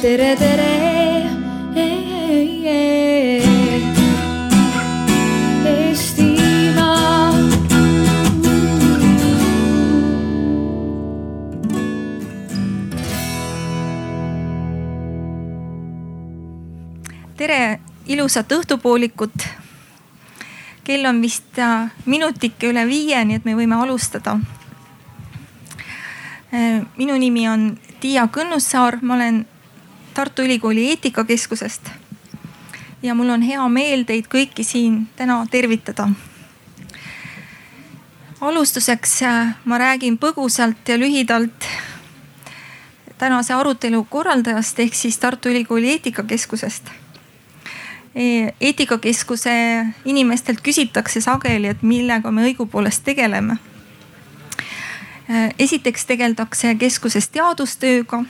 tere, tere. Tere, ilusat õhtupoolikut. kell on vist äh, minutike üle viie, nii et me võime alustada. Äh, minu nimi on Tiia Kõnnussaar, ma olen Tartu Ülikooli eetikakeskusest. ja mul on hea meel teid kõiki siin täna tervitada. alustuseks äh, ma räägin põgusalt ja lühidalt tänase arutelu korraldajast ehk siis Tartu Ülikooli eetikakeskusest E, eetikakeskuse inimestelt küsitakse sageli, et millega me õigupoolest tegeleme. E, esiteks tegeldakse keskuses teadustööga.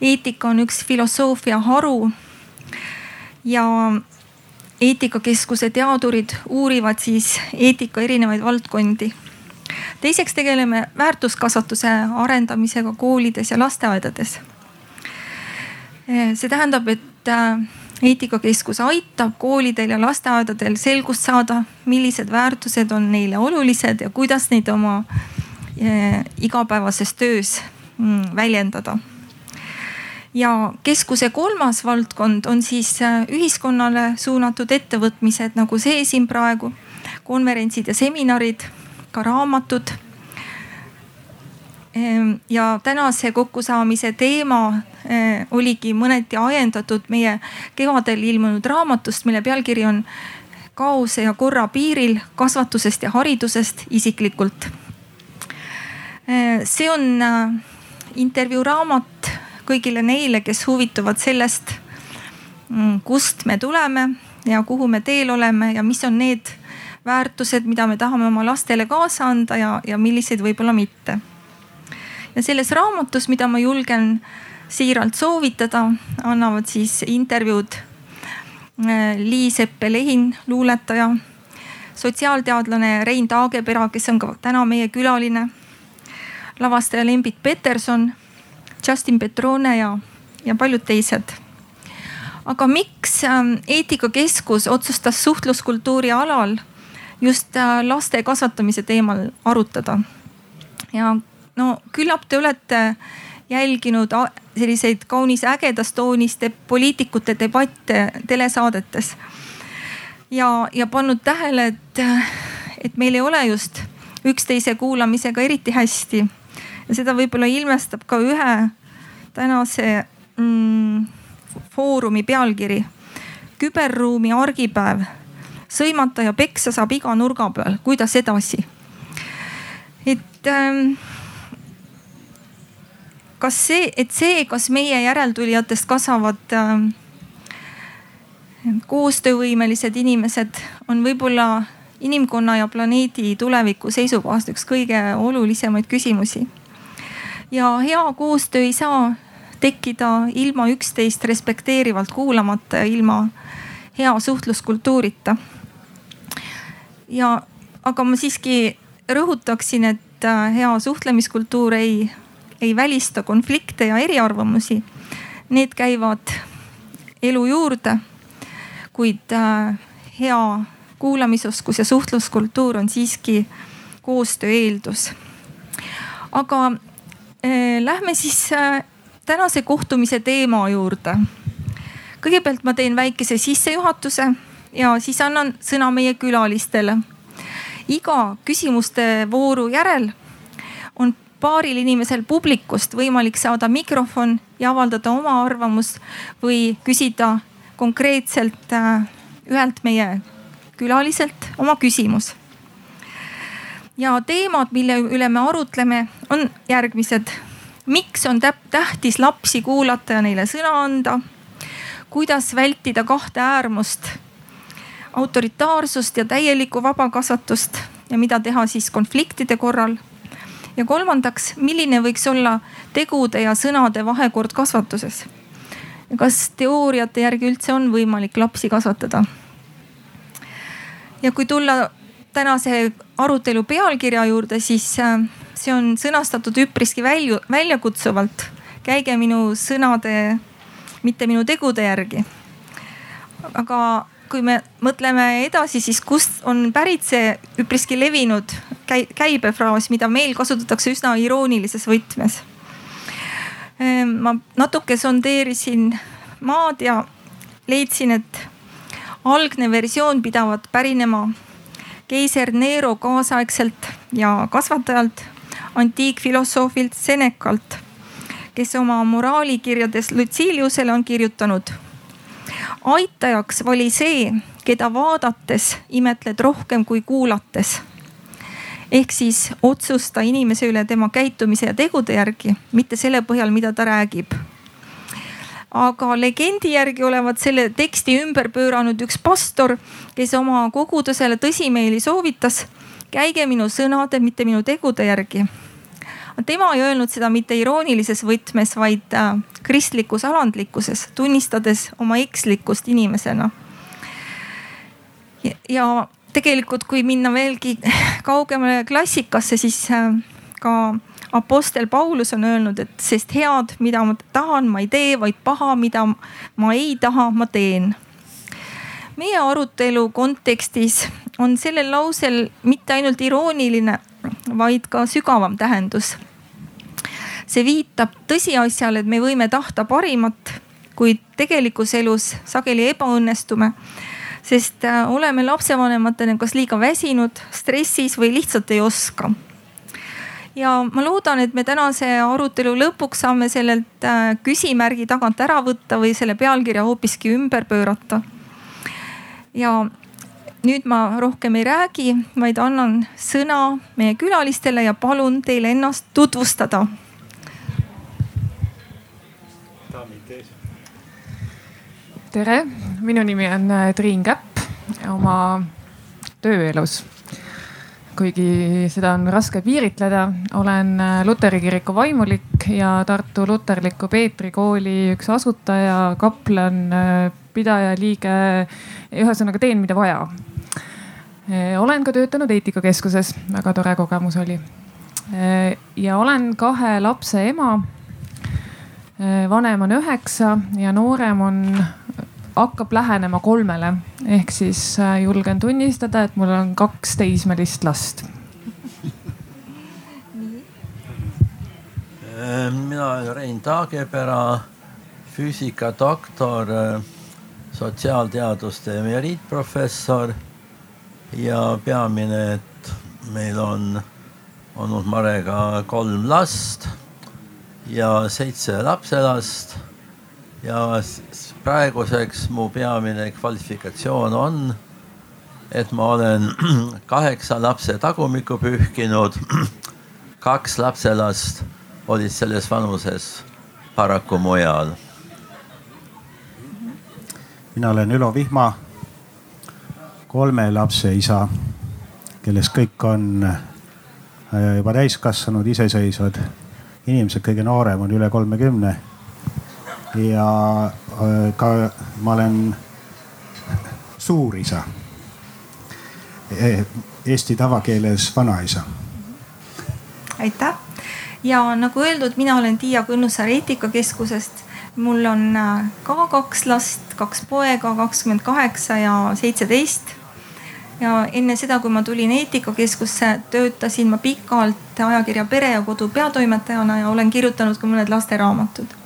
Eetika on üks filosoofia haru. ja eetikakeskuse teadurid uurivad siis eetika erinevaid valdkondi. teiseks tegeleme väärtuskasvatuse arendamisega koolides ja lasteaedades. See tähendab, et eetikakeskus aitab koolidel ja lasteaedadel selgust saada, millised väärtused on neile olulised ja kuidas neid oma eh, igapäevases töös mm, väljendada. Ja keskuse kolmas valdkond on siis eh, ühiskonnale suunatud ettevõtmised nagu see siin praegu, konverentsid ja seminarid, ka raamatud Ehm, ja tänase kokkusaamise teema eh, oligi mõneti ajendatud meie kevadel ilmunud raamatust, mille pealkiri on Kaose ja korra piiril kasvatusest ja haridusest isiklikult. Eh, see on eh, intervjuu raamat kõigile neile, kes huvituvad sellest, mm, kust me tuleme ja kuhu me teel oleme ja mis on need väärtused, mida me tahame oma lastele kaasa anda ja, ja milliseid võib-olla mitte. Ja selles raamatus, mida ma julgen siiralt soovitada, annavad siis intervjuud äh, Liis-Eppe Lehin, luuletaja, sotsiaalteadlane Rein Taagepera, kes on ka täna meie külaline, lavastaja Lembit Peterson, Justin Petrone ja, ja paljud teised. aga miks ähm, eetikakeskus otsustas suhtluskultuuri alal just äh, laste kasvatamise teemal arutada? ja no küllap te olete jälginud selliseid kaunis ägedas toonis poliitikute debatte telesaadetes. ja, ja pannud tähele, et, et meil ei ole just üksteise kuulamisega eriti hästi. Seda võib-olla ilmestab ka ühe tänase mm, foorumi pealkiri. küberruumi argipäev. sõimata ja peksa saab iga nurga peal, kuidas edasi? et ähm, kas see, et see, kas meie järeltulijatest kasvavad äh, koostöövõimelised inimesed, on võib-olla inimkonna ja planeedi tuleviku seisukohast üks kõige olulisemaid küsimusi. Ja hea koostöö ei saa tekkida ilma üksteist respekteerivalt kuulamata ja ilma hea suhtluskultuurita. ja, aga ma siiski rõhutaksin, et äh, hea suhtlemiskultuur ei ei välista konflikte ja eriarvamusi. Need käivad elu juurde. kuid äh, hea kuulamisoskus ja suhtluskultuur on siiski koostöö eeldus. aga lähme siis äh, tänase kohtumise teema juurde. kõigepealt ma teen väikese sissejuhatuse ja siis annan sõna meie külalistele. iga küsimuste vooru järel on paaril inimesel publikust võimalik saada mikrofon ja avaldada oma arvamust või küsida konkreetselt äh, ühelt meie külaliselt oma küsimus. Ja teemad, mille üle me arutleme, on järgmised. miks on tähtis lapsi kuulata ja neile sõna anda? kuidas vältida kahte äärmust, autoritaarsust ja täielikku vabakasvatust ja mida teha siis konfliktide korral ja kolmandaks, milline võiks olla tegude ja sõnade vahekord kasvatuses? kas teooriate järgi üldse on võimalik lapsi kasvatada? ja kui tulla tänase arutelu pealkirja juurde, siis äh, see on sõnastatud üpriski välju, väljakutsuvalt. käige minu sõnade mitte minu tegude järgi. aga kui me mõtleme edasi, siis kust on pärit see üpriski levinud käibefraas, mida meil kasutatakse üsna iroonilises võtmes. Ehm, ma natuke sondeerisin maad ja leidsin, et algne versioon pidavat pärinema keiser Nero kaasaegselt ja kasvatajalt, antiikfilosoofilt Senecalt, kes oma moraalikirjades Luciliusele on kirjutanud. aitajaks oli see, keda vaadates imetled rohkem kui kuulates. ehk siis otsusta inimese üle tema käitumise ja tegude järgi, mitte selle põhjal, mida ta räägib aga legendi järgi olevat selle teksti ümber pööranud üks pastor, kes oma kogudusele tõsimeeli soovitas, käige minu sõnade, mitte minu tegude järgi. tema ei öelnud seda mitte iroonilises võtmes, vaid äh, kristlikus alandlikkuses, tunnistades oma ekslikkust inimesena. ja tegelikult, kui minna veelgi kaugemale klassikasse, siis äh, ka Apostel Paulus on öelnud, et sest head, mida ma tahan, ma ei tee, vaid paha, mida ma ei taha, ma teen. meie arutelu kontekstis on sellel lausel mitte ainult irooniline, vaid ka sügavam tähendus. see viitab tõsiasjale, et me võime tahta parimat, kuid tegelikus elus sageli ebaõnnestume sest äh, oleme lapsevanematena kas liiga väsinud, stressis või lihtsalt ei oska ja ma loodan, et me tänase arutelu lõpuks saame sellelt äh, küsimärgi tagant ära võtta või selle pealkirja hoopiski ümber pöörata. ja nüüd ma rohkem ei räägi, vaid annan sõna meie külalistele ja palun teile ennast tutvustada. tere, minu nimi on äh, Triin Käpp oma tööelus kuigi seda on raske piiritleda, olen äh, luteri kiriku vaimulik ja Tartu luterliku Peetri kooli üks asutaja, kaplan, äh, pidaja, liige. ühesõnaga teen, mida vaja. Äh, olen ka töötanud eetikakeskuses, väga tore kogemus oli. ja olen kahe lapse ema. vanem on üheksa ja noorem on hakkab lähenema kolmele ehk siis äh, julgen tunnistada, et mul on kaks teismelist last. Äh, mina olen Rein Taagepera, füüsikadoktor, äh, sotsiaalteaduste emeriitprofessor ja peamine, et meil on olnud Marega kolm last ja seitse lapselast ja praeguseks mu peamine kvalifikatsioon on, et ma olen kaheksa lapse tagumikku pühkinud. kaks lapselast olid selles vanuses paraku mujal. mina olen Ülo Vihma, kolme lapse isa, kellest kõik on äh, juba täiskasvanud, iseseisvad inimesed, kõige noorem on üle kolmekümne ja äh, ka ma olen suurisa. E, eesti tavakeeles vanaisa. aitäh ja nagu öeldud, mina olen Tiia Kõnnusaar eetikakeskusest. mul on äh, ka kaks last, kaks poega, kakskümmend kaheksa ja seitseteist. ja enne seda, kui ma tulin eetikakeskusse, töötasin ma pikalt ajakirja Pere ja Kodu peatoimetajana ja olen kirjutanud ka mõned lasteraamatud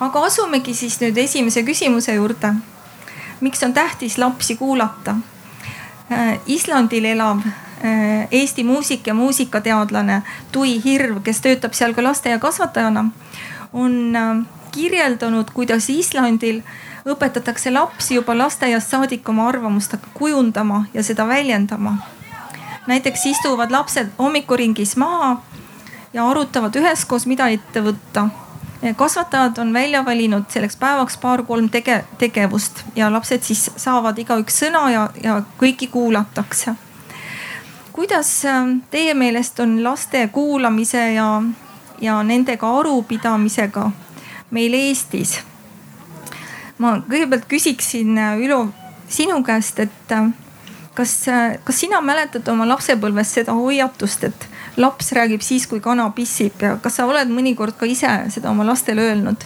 aga asumegi siis nüüd esimese küsimuse juurde. miks on tähtis lapsi kuulata? Äh, Islandil elav äh, Eesti muusik ja muusikateadlane Tui Hirv, kes töötab seal ka lasteaiakasvatajana, on äh, kirjeldanud, kuidas Islandil õpetatakse lapsi juba lasteaiast saadik oma arvamust kujundama ja seda väljendama. näiteks istuvad lapsed hommikuringis maha ja arutavad üheskoos, mida ette võtta kasvatajad on välja valinud selleks päevaks paar-kolm tege-, tegevust ja lapsed siis saavad igaüks sõna ja, ja kõiki kuulatakse. kuidas ähm, teie meelest on laste kuulamise ja, ja nendega arupidamisega meil Eestis? ma kõigepealt küsiksin äh, Ülo sinu käest, et äh, kas, äh, kas sina mäletad oma lapsepõlvest seda hoiatust, et laps räägib siis, kui kana pissib ja kas sa oled mõnikord ka ise seda oma lastele öelnud?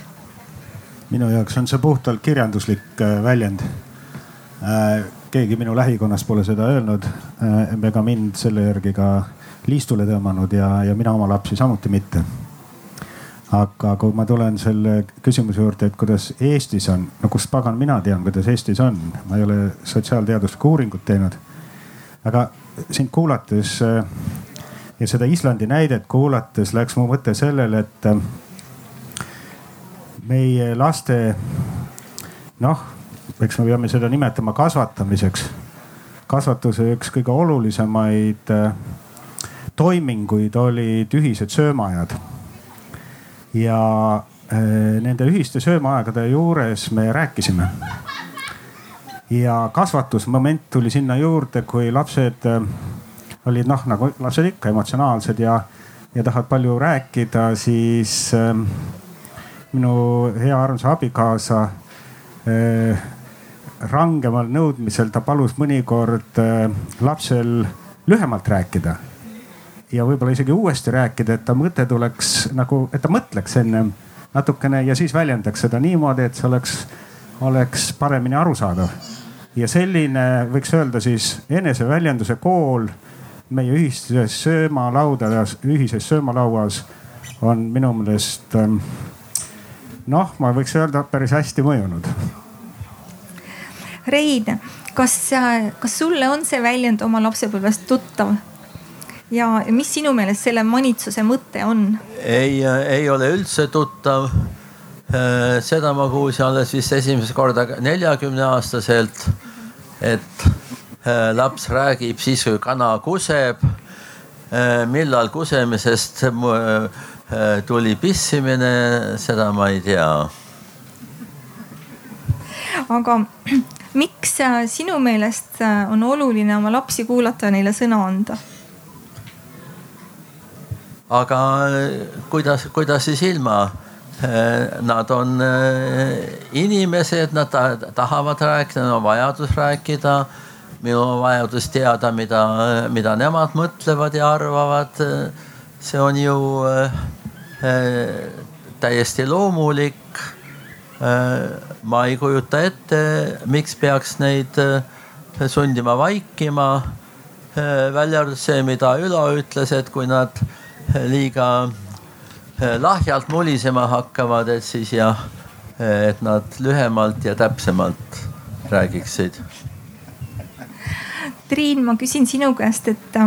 minu jaoks on see puhtalt kirjanduslik äh, väljend. Äh, keegi minu lähikonnast pole seda öelnud ega mind selle järgi ka liistule tõmmanud ja, ja mina oma lapsi samuti mitte. aga kui ma tulen selle küsimuse juurde, et kuidas Eestis on, no kust pagan mina tean, kuidas Eestis on, ma ei ole sotsiaalteaduslikku uuringut teinud. aga sind kuulates ja seda Islandi näidet kuulates läks mu mõte sellele, et meie laste noh, eks me peame seda nimetama kasvatamiseks. kasvatuse üks kõige olulisemaid äh, toiminguid olid ühised söömaajad. ja äh, nende ühiste söömaaegade juures me rääkisime. ja kasvatusmoment tuli sinna juurde, kui lapsed äh, olid noh, nagu lapsed ikka emotsionaalsed ja, ja tahavad palju rääkida, siis äh, minu hea armas abikaasa äh, rangemal nõudmisel ta palus mõnikord äh, lapsel lühemalt rääkida. ja võib-olla isegi uuesti rääkida, et ta mõte tuleks nagu, et ta mõtleks ennem natukene ja siis väljendaks seda niimoodi, et see oleks, oleks paremini arusaadav. ja selline võiks öelda siis eneseväljenduse kool meie ühises söömalaudades, ühises söömalauas on minu meelest ähm, noh, ma võiks öelda päris hästi mõjunud. Rein, kas, kas sulle on see väljend oma lapsepõlvest tuttav? ja mis sinu meelest selle manitsuse mõte on? ei, ei ole üldse tuttav. Äh, seda ma kuulsin alles vist esimest korda neljakümne aastaselt, et laps räägib siis, kui kana kuseb. Äh, millal kusemisest Äh, tuli pissimine, seda ma ei tea. aga miks äh, sinu meelest äh, on oluline oma lapsi kuulata ja neile sõna anda? aga kuidas, kuidas siis ilma? Nad on inimesed, nad tahavad rääkida, neil on vajadus rääkida. Minul on vajadus teada, mida, mida nemad mõtlevad ja arvavad. see on ju Äh, täiesti loomulik. Äh, ma ei kujuta ette, miks peaks neid äh, sundima vaikima. välja arvatud see, mida Ülo ütles, et kui nad liiga lahjalt mulisema hakkavad, et siis jah, et nad lühemalt ja täpsemalt räägiksid. Triin, ma küsin sinu käest, et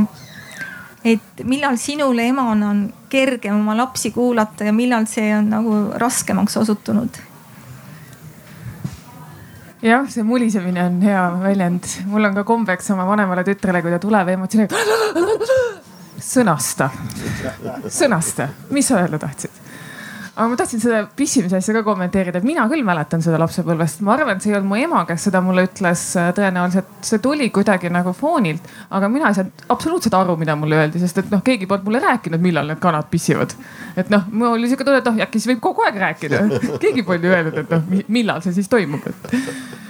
et millal sinule emana on kergem oma lapsi kuulata ja millal see on nagu raskemaks osutunud? jah, see mulisemine on hea väljend. mul on ka kombeks oma vanemale tütrele, kui ta tuleb emotsiooniga. sõnasta, sõnasta, mis sa öelda tahtsid aga ma tahtsin seda pissimise asja ka kommenteerida, et mina küll mäletan seda lapsepõlvest. ma arvan, et see ei olnud mu ema, kes seda mulle ütles. tõenäoliselt see tuli kuidagi nagu foonilt, aga mina ei saanud absoluutselt aru, mida mulle öeldi, sest et noh, keegi polnud mulle rääkinud, millal need kanad pissivad. et noh, mul oli sihuke tunne, et noh, äkki siis võib kogu aeg rääkida. keegi polnud ju öelnud, et noh, millal see siis toimub, et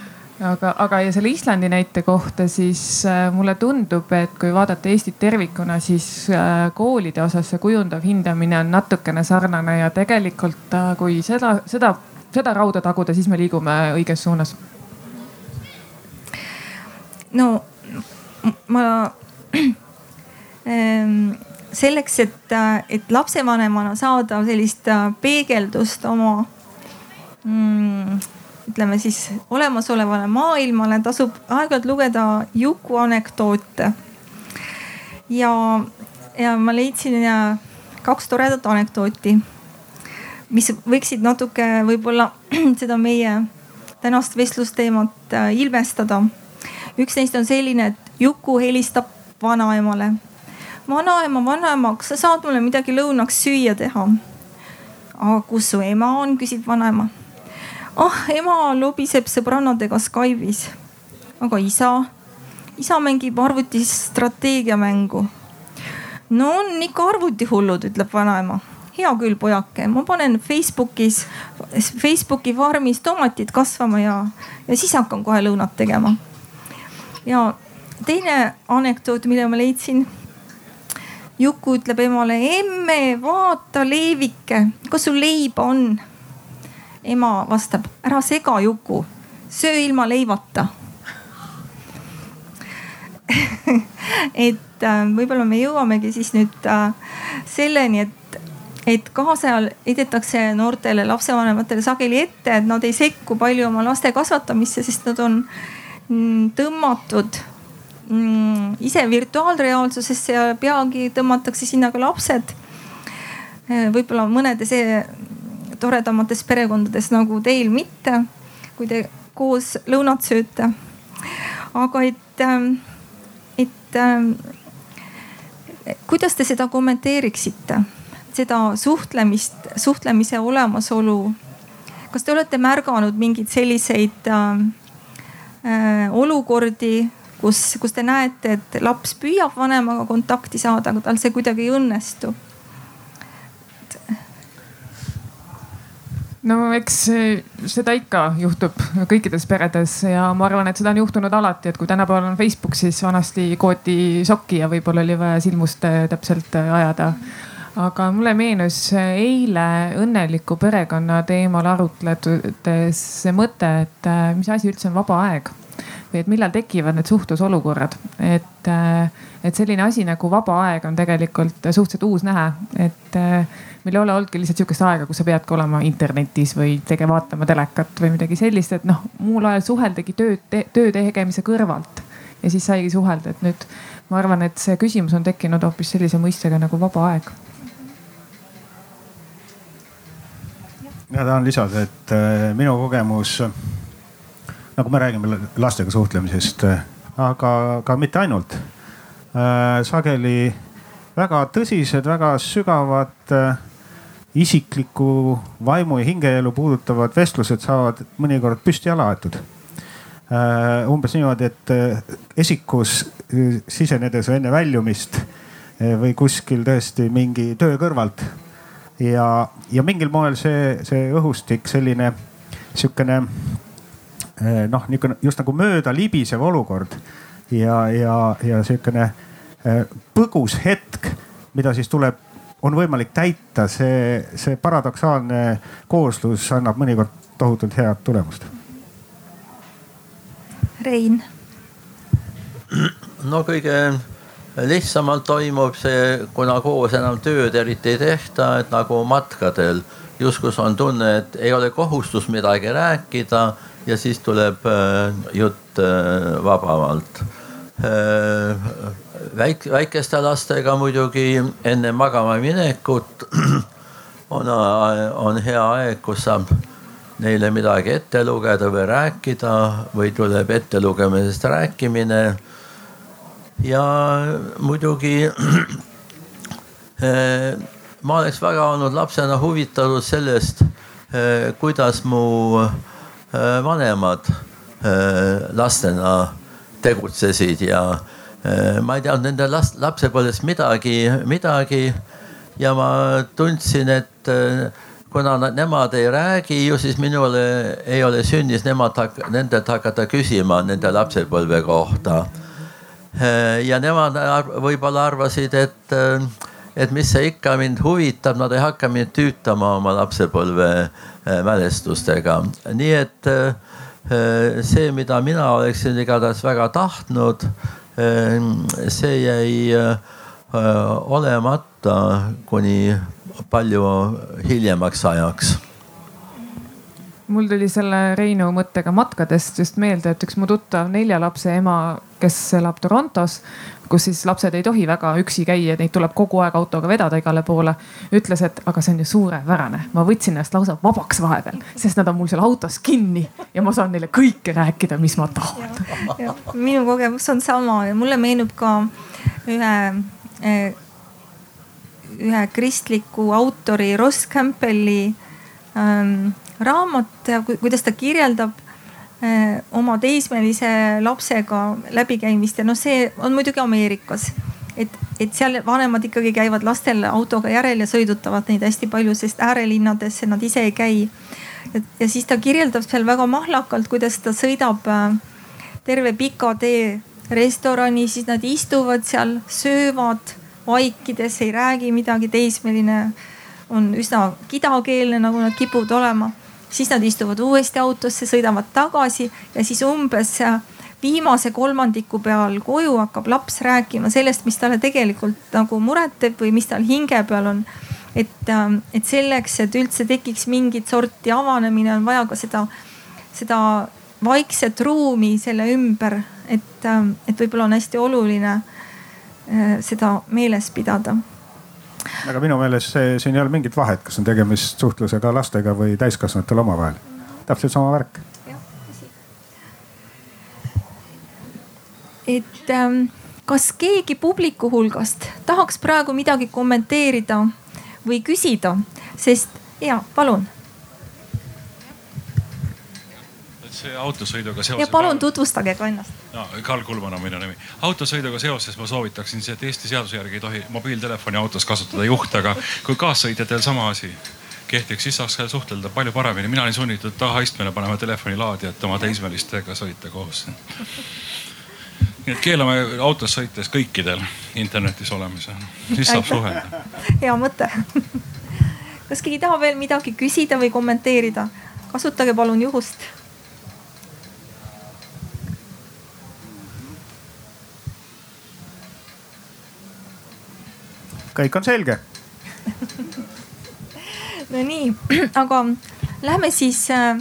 aga, aga ja selle Islandi näite kohta, siis äh, mulle tundub, et kui vaadata Eestit tervikuna, siis äh, koolide osas see kujundav hindamine on natukene sarnane ja tegelikult äh, kui seda, seda, seda rauda taguda, siis me liigume õiges suunas. no ma ähm, selleks, et, et lapsevanemana saada sellist peegeldust oma mm, ütleme siis olemasolevale maailmale tasub aeg-ajalt lugeda Juku anekdoote. ja, ja ma leidsin kaks toredat anekdooti, mis võiksid natuke võib-olla seda meie tänast vestlusteemat äh, ilmestada. üks neist on selline, et Juku helistab vanaemale. vanaema, vanaema, kas sa saad mulle midagi lõunaks süüa teha? aga kus su ema on, küsib vanaema ah ema lobiseb sõbrannadega Skype'is. aga isa, isa mängib arvutis strateegiamängu. no on ikka arvutihullud, ütleb vanaema. hea küll, pojake, ma panen Facebookis, Facebooki farmis tomatid kasvama ja, ja siis hakkan kohe lõunat tegema. ja teine anekdoot, mille ma leidsin Juku ütleb emale, emme, vaata leevike, kas sul leiba on? Ema vastab, ära sega Juku, söö ilma leivata et äh, võib-olla me jõuamegi siis nüüd äh, selleni, et, et kaasajal heidetakse noortele lapsevanematele sageli ette, et nad ei sekku palju oma laste kasvatamisse, sest nad on mm, tõmmatud mm, ise virtuaalreaalsusesse ja peagi tõmmatakse sinna ka lapsed. Äh, võib-olla mõnedes toredamates perekondades nagu teil mitte, kui te koos lõunat sööte. aga et ähm, et äh, kuidas te seda kommenteeriksite, seda suhtlemist, suhtlemise olemasolu? kas te olete märganud mingeid selliseid äh, äh, olukordi, kus, kus te näete, et laps püüab vanemaga kontakti saada, aga tal see kuidagi ei õnnestu? No eks seda ikka juhtub kõikides peredes ja ma arvan, et seda on juhtunud alati, et kui tänapäeval on Facebook, siis vanasti kooti sokki ja võib-olla oli vaja silmust äh, täpselt äh, ajada. aga mulle meenus eile õnneliku perekonna teemal arutledes see mõte, et mis asi üldse on vaba aeg või et millal tekivad need suhtlusolukorrad, et, et selline asi nagu vaba aeg on tegelikult suhteliselt uus nähe, et meil ei ole olnudki lihtsalt sihukest aega, kus sa peadki olema internetis või tege-, vaatama telekat või midagi sellist, et noh, muul ajal suheldagi tööd te,, töö tegemise kõrvalt ja siis saigi suhelda, et nüüd ma arvan, et see küsimus on tekkinud hoopis sellise mõistega nagu vaba aeg. ja tahan lisada, et äh, minu kogemus, nagu me räägime lastega suhtlemisest, äh, aga ka mitte ainult. Äh, sageli väga tõsised, väga sügavad isiklikku vaimu ja hingeelu puudutavad vestlused saavad mõnikord püsti jala aetud. Äh, umbes niimoodi, et äh, esikus äh, sisenedes või enne väljumist või kuskil tõesti mingi töö kõrvalt. ja, ja mingil moel see, see õhustik, selline sihukene noh, niisugune just nagu mööda libisev olukord ja, ja, ja sihukene põgus hetk, mida siis tuleb on võimalik täita, see, see paradoksaalne kooslus annab mõnikord tohutult head tulemust. Rein. no kõige lihtsamalt toimub see, kuna koos enam tööd eriti ei tehta, et nagu matkadel justkui on tunne, et ei ole kohustus midagi rääkida ja siis tuleb äh, jutt äh, vabamalt äh, väik-, väikeste lastega muidugi enne magama minekut on, on hea aeg, kus saab neile midagi ette lugeda või rääkida või tuleb ettelugemisest rääkimine. ja muidugi ma oleks väga olnud lapsena huvitatud sellest, kuidas mu vanemad lastena tegutsesid ja Äh, ma ei teadnud nende last, lapsepõlvest midagi, midagi ja ma tundsin, et äh, kuna nad, nemad ei räägi ju, siis minule ei ole sünnis nemad, nendelt hakata küsima nende lapsepõlve kohta. Äh, ja nemad võib-olla arvasid, et, et mis see ikka mind huvitab, nad ei hakka mind tüütama oma lapsepõlve mälestustega, nii et see, mida mina oleksin igatahes väga tahtnud see jäi olemata kuni palju hiljemaks ajaks. Mul tuli selle Reinu mõttega matkadest just meelde, et üks mu tuttav nelja lapse ema, kes elab Torontos, kus siis lapsed ei tohi väga üksi käia, neid tuleb kogu aeg autoga vedada igale poole. ütles, et aga see on ju suurepärane, ma võtsin ennast lausa vabaks vahepeal, sest nad on mul seal autos kinni ja ma saan neile kõike rääkida, mis ma tahan. minu kogemus on sama ja mulle meenub ka ühe eh, ühe kristliku autori Ross Campbelli ähm, raamat, kuidas ta kirjeldab oma teismelise lapsega läbikäimist ja noh, see on muidugi Ameerikas. et, et seal vanemad ikkagi käivad lastele autoga järel ja sõidutavad neid hästi palju, sest äärelinnadesse nad ise ei käi. ja siis ta kirjeldab seal väga mahlakalt, kuidas ta sõidab äh, terve pika tee restorani, siis nad istuvad seal, söövad vaikides, ei räägi midagi, teismeline on üsna kidakeelne, nagu nad kipuvad olema siis nad istuvad uuesti autosse, sõidavad tagasi ja siis umbes viimase kolmandiku peal koju hakkab laps rääkima sellest, mis talle tegelikult nagu muret teeb või mis tal hinge peal on. et, et selleks, et üldse tekiks mingit sorti avanemine, on vaja ka seda, seda vaikset ruumi selle ümber, et, et võib-olla on hästi oluline äh, seda meeles pidada aga minu meelest see, siin ei ole mingit vahet, kas on tegemist suhtlusega lastega või täiskasvanutel omavahel. täpselt sama värk. et ähm, kas keegi publiku hulgast tahaks praegu midagi kommenteerida või küsida, sest ja palun see autosõiduga seoses. ja palun tutvustage ka ennast. no Karl Kulman on minu nimi. autosõiduga seoses ma soovitaksin, et Eesti seaduse järgi ei tohi mobiiltelefoni autos kasutada juht, aga kui kaassõitjatel sama asi kehtiks, siis saaks suhtelda palju paremini. mina olin sunnitud tahaistmele panema telefoni laadijat oma teismelistega sõita koos. nii et keelame autos sõites kõikidel internetis olemise, siis saab suhelda. hea mõte. kas keegi tahab veel midagi küsida või kommenteerida? kasutage palun juhust kõik on selge no nii, aga lähme siis äh,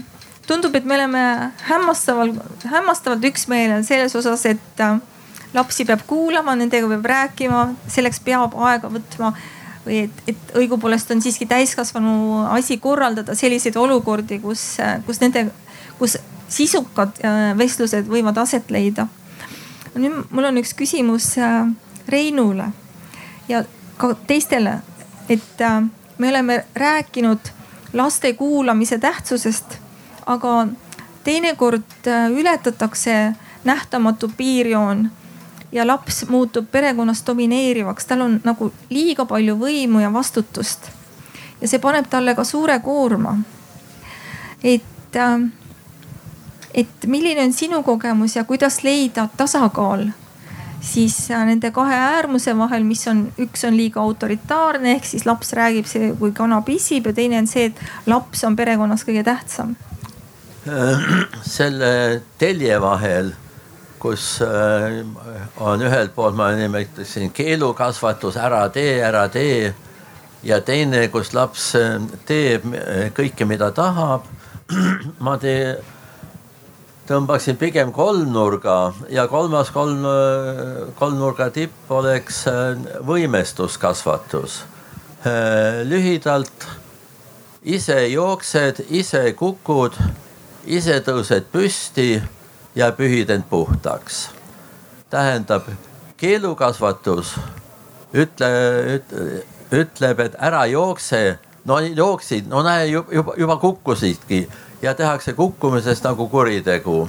tundub, et me oleme hämmastaval, hämmastavalt üksmeelel selles osas, et äh, lapsi peab kuulama, nendega peab rääkima, selleks peab aega võtma. või et, et õigupoolest on siiski täiskasvanu asi korraldada selliseid olukordi, kus, äh, kus nende, kus sisukad vestlused võivad aset leida. nüüd mul on üks küsimus Reinule ja ka teistele, et äh, me oleme rääkinud laste kuulamise tähtsusest, aga teinekord äh, ületatakse nähtamatu piirjoon ja laps muutub perekonnas domineerivaks, tal on nagu liiga palju võimu ja vastutust. ja see paneb talle ka suure koorma. et, äh, et milline on sinu kogemus ja kuidas leida tasakaal siis äh, nende kahe äärmuse vahel, mis on, üks on liiga autoritaarne, ehk siis laps räägib see, kui kana pissib ja teine on see, et laps on perekonnas kõige tähtsam. selle telje vahel, kus äh, on ühelt poolt ma nimetaksin keelukasvatus, ära tee, ära tee. ja teine, kus laps äh, teeb kõike, mida tahab. ma teen tõmbaksin pigem kolmnurga ja kolmas kolm, kolmnurga tipp oleks äh, võimestuskasvatus. Äh, lühidalt, ise jooksed, ise kukud, ise tõused püsti ja pühid end puhtaks. tähendab, keelukasvatus ütle, ütle, ütleb, et ära jookse, no jooksid, no näe juba, juba kukkusidki ja tehakse kukkumisest nagu kuritegu.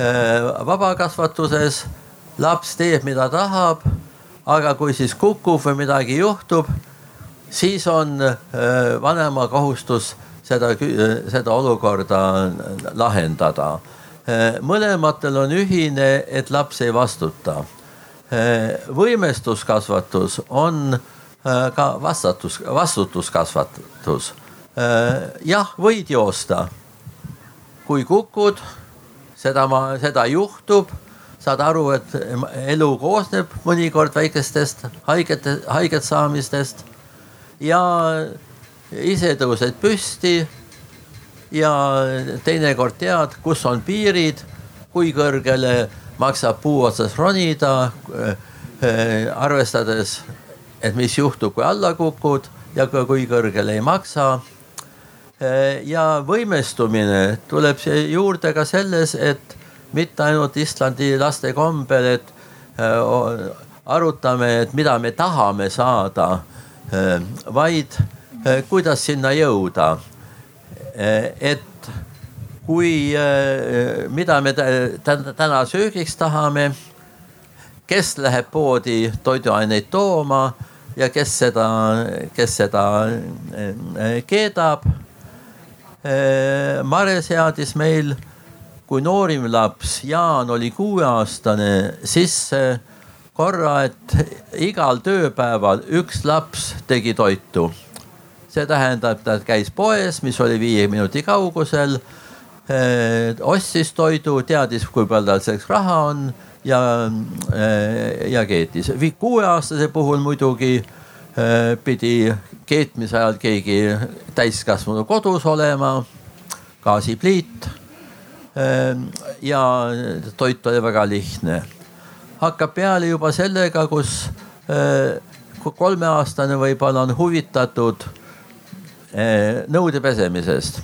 Äh, vabakasvatuses laps teeb, mida tahab, aga kui siis kukub või midagi juhtub, siis on äh, vanema kohustus seda, seda olukorda lahendada. Äh, mõlematel on ühine, et laps ei vastuta. võimestuskasvatus on ka vastatus, vastutuskasvatus Äh, jah, võid joosta. kui kukud, seda ma, seda juhtub, saad aru, et elu koosneb mõnikord väikestest haigete, haiget saamistest. ja ise tõused püsti. ja teinekord tead, kus on piirid, kui kõrgele maksab puu otsas ronida. Äh, arvestades, et mis juhtub, kui alla kukud ja kui kõrgele ei maksa Äh, ja võimestumine tuleb juurde ka selles, et mitte ainult Islandi laste kombel, et äh, arutame, et mida me tahame saada, äh, vaid kuidas sinna jõuda. et kui, mida me täna söögiks tahame, kes läheb poodi toiduaineid tooma ja kes seda, kes seda keedab Äh, Mare seadis meil, kui noorim laps Jaan oli kuueaastane, sisse korra, et igal tööpäeval üks laps tegi toitu. see tähendab, ta käis poes, mis oli viie minuti kaugusel. ostis toidu, teadis, kui palju tal selleks raha on ja, ja keetis. kuueaastase puhul muidugi pidi keetmise ajal keegi täiskasvanu kodus olema, gaasipliit. ja toit oli väga lihtne. hakkab peale juba sellega, kus kolmeaastane võib-olla on huvitatud nõude pesemisest.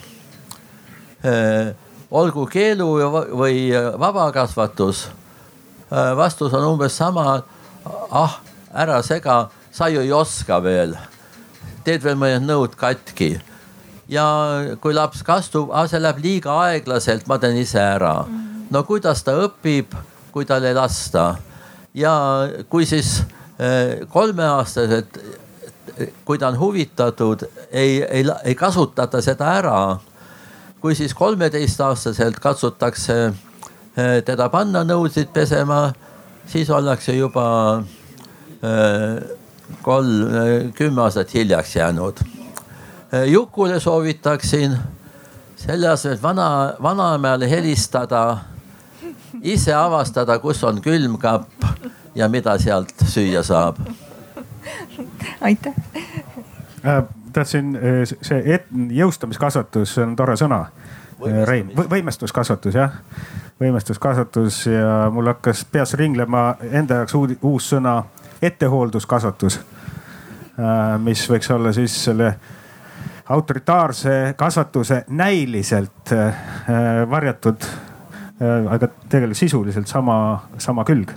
Olgu keelu või vabakasvatus. Vastus on umbes sama. ah, ära sega, sa ju ei oska veel. teed veel mõned nõud katki. ja kui laps kastub, see läheb liiga aeglaselt, ma teen ise ära. no kuidas ta õpib, kui tal ei lasta ja kui siis kolmeaastased, kui ta on huvitatud, ei, ei, ei kasutata seda ära. kui siis kolmeteistaastaselt katsutakse eh, teda panna nõusid pesema, siis ollakse juba eh, kolm, eh, kümme aastat hiljaks jäänud. Jukule soovitaksin selle asemel, et vana, vanaemale helistada, ise avastada, kus on külmkapp ja mida sealt süüa saab. aitäh äh,. tahtsin, äh, see et, jõustamiskasvatus on tore sõna. Äh, Rein, võimestuskasvatus jah, võimestuskasvatus ja mul hakkas peas ringlema enda jaoks uud, uus sõna ettehoolduskasvatus. Äh, mis võiks olla siis selle autoritaarse kasvatuse näiliselt varjatud, aga tegelikult sisuliselt sama, sama külg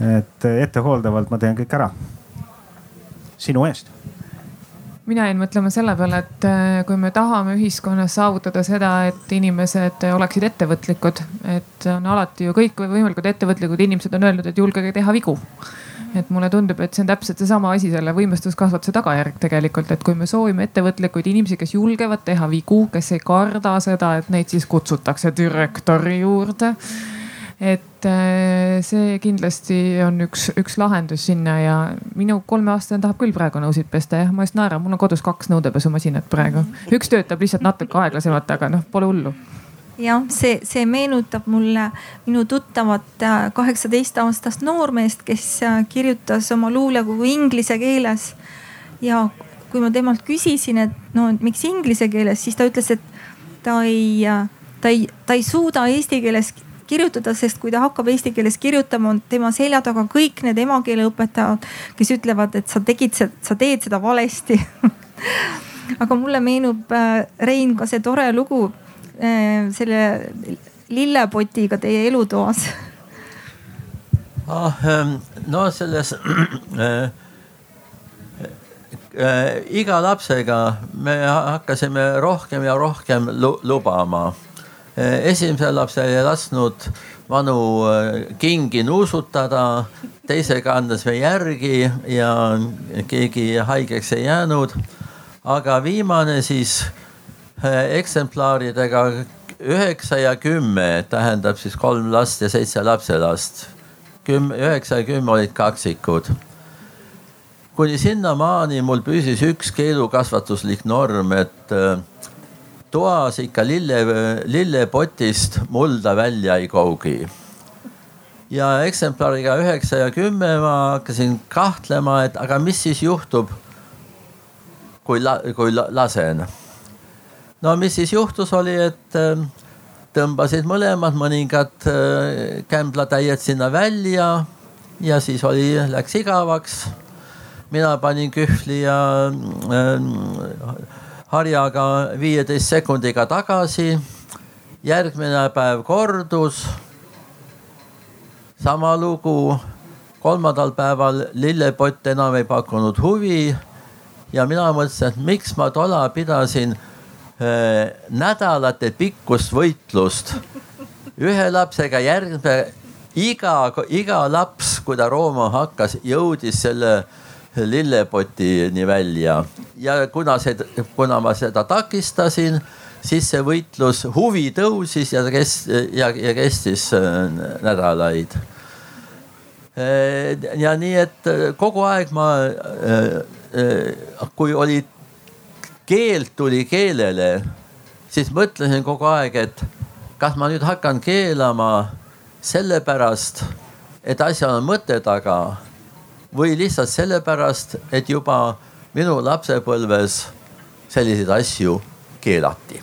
et ettehooldavalt ma teen kõik ära. sinu eest mina jäin mõtlema selle peale, et äh, kui me tahame ühiskonnas saavutada seda, et inimesed oleksid ettevõtlikud, et on alati ju kõikvõimalikud ettevõtlikud inimesed on öelnud, et julgege teha vigu. et mulle tundub, et see on täpselt seesama asi selle võimestuskasvatuse tagajärg tegelikult, et kui me soovime ettevõtlikuid inimesi, kes julgevad teha vigu, kes ei karda seda, et neid siis kutsutakse direktori juurde et äh, see kindlasti on üks, üks lahendus sinna ja minu kolmeaastane tahab küll praegu nõusid pesta jah, ma just naeran, mul on kodus kaks nõudepesumasinat praegu. üks töötab lihtsalt natuke aeglasemalt, aga noh, pole hullu jah, see, see meenutab mulle minu tuttavat äh, kaheksateistaastast noormeest, kes äh, kirjutas oma luulekogu inglise keeles. ja kui ma temalt küsisin, et no miks inglise keeles, siis ta ütles, et ta ei, ta ei, ta ei suuda eesti keeles kirjutada, sest kui ta hakkab eesti keeles kirjutama, on tema selja taga kõik need emakeeleõpetajad, kes ütlevad, et sa tegid, sa teed seda valesti. Aga mulle meenub äh, Rein ka see tore lugu äh, selle lillepotiga teie elutoas. Ah, ähm, no selles äh, äh, iga lapsega me hakkasime rohkem ja rohkem lubama Eh, esimesel lapsel ei lasknud vanu eh, kingi nuusutada, teisega andes me järgi ja keegi haigeks ei jäänud. aga viimane siis eh, eksemplaridega üheksa ja kümme, tähendab siis kolm last ja seitse lapselast. kümme, üheksa ja kümme olid kaksikud. kuni sinnamaani mul püsis üks keelukasvatuslik norm, et toas ikka lille, lillepotist mulda välja ei kougi. ja eksemplariga üheksa ja kümme ma hakkasin kahtlema, et aga mis siis juhtub, kui la,, kui la, lasen. no mis siis juhtus, oli, et äh, tõmbasid mõlemad mõningad äh, kämblatäied sinna välja ja siis oli, läks igavaks. mina panin kühvli ja äh, harjaga viieteist sekundiga tagasi. järgmine päev kordus. sama lugu. kolmandal päeval lillepott enam ei pakkunud huvi. ja mina mõtlesin, et miks ma tola pidasin äh, nädalate pikkust võitlust ühe lapsega järgmine iga, iga laps, kui ta rooma hakkas, jõudis selle lillepotini välja ja kuna see, kuna ma seda takistasin, siis see võitlus, huvi tõusis ja kest- ja, ja kestis äh, nädalaid. Äh, ja nii, et äh, kogu aeg ma, kui oli keeld tuli keelele, siis mõtlesin kogu aeg, et kas ma nüüd hakkan keelama sellepärast, et asjal on mõte taga või lihtsalt sellepärast, et juba minu lapsepõlves selliseid asju keelati.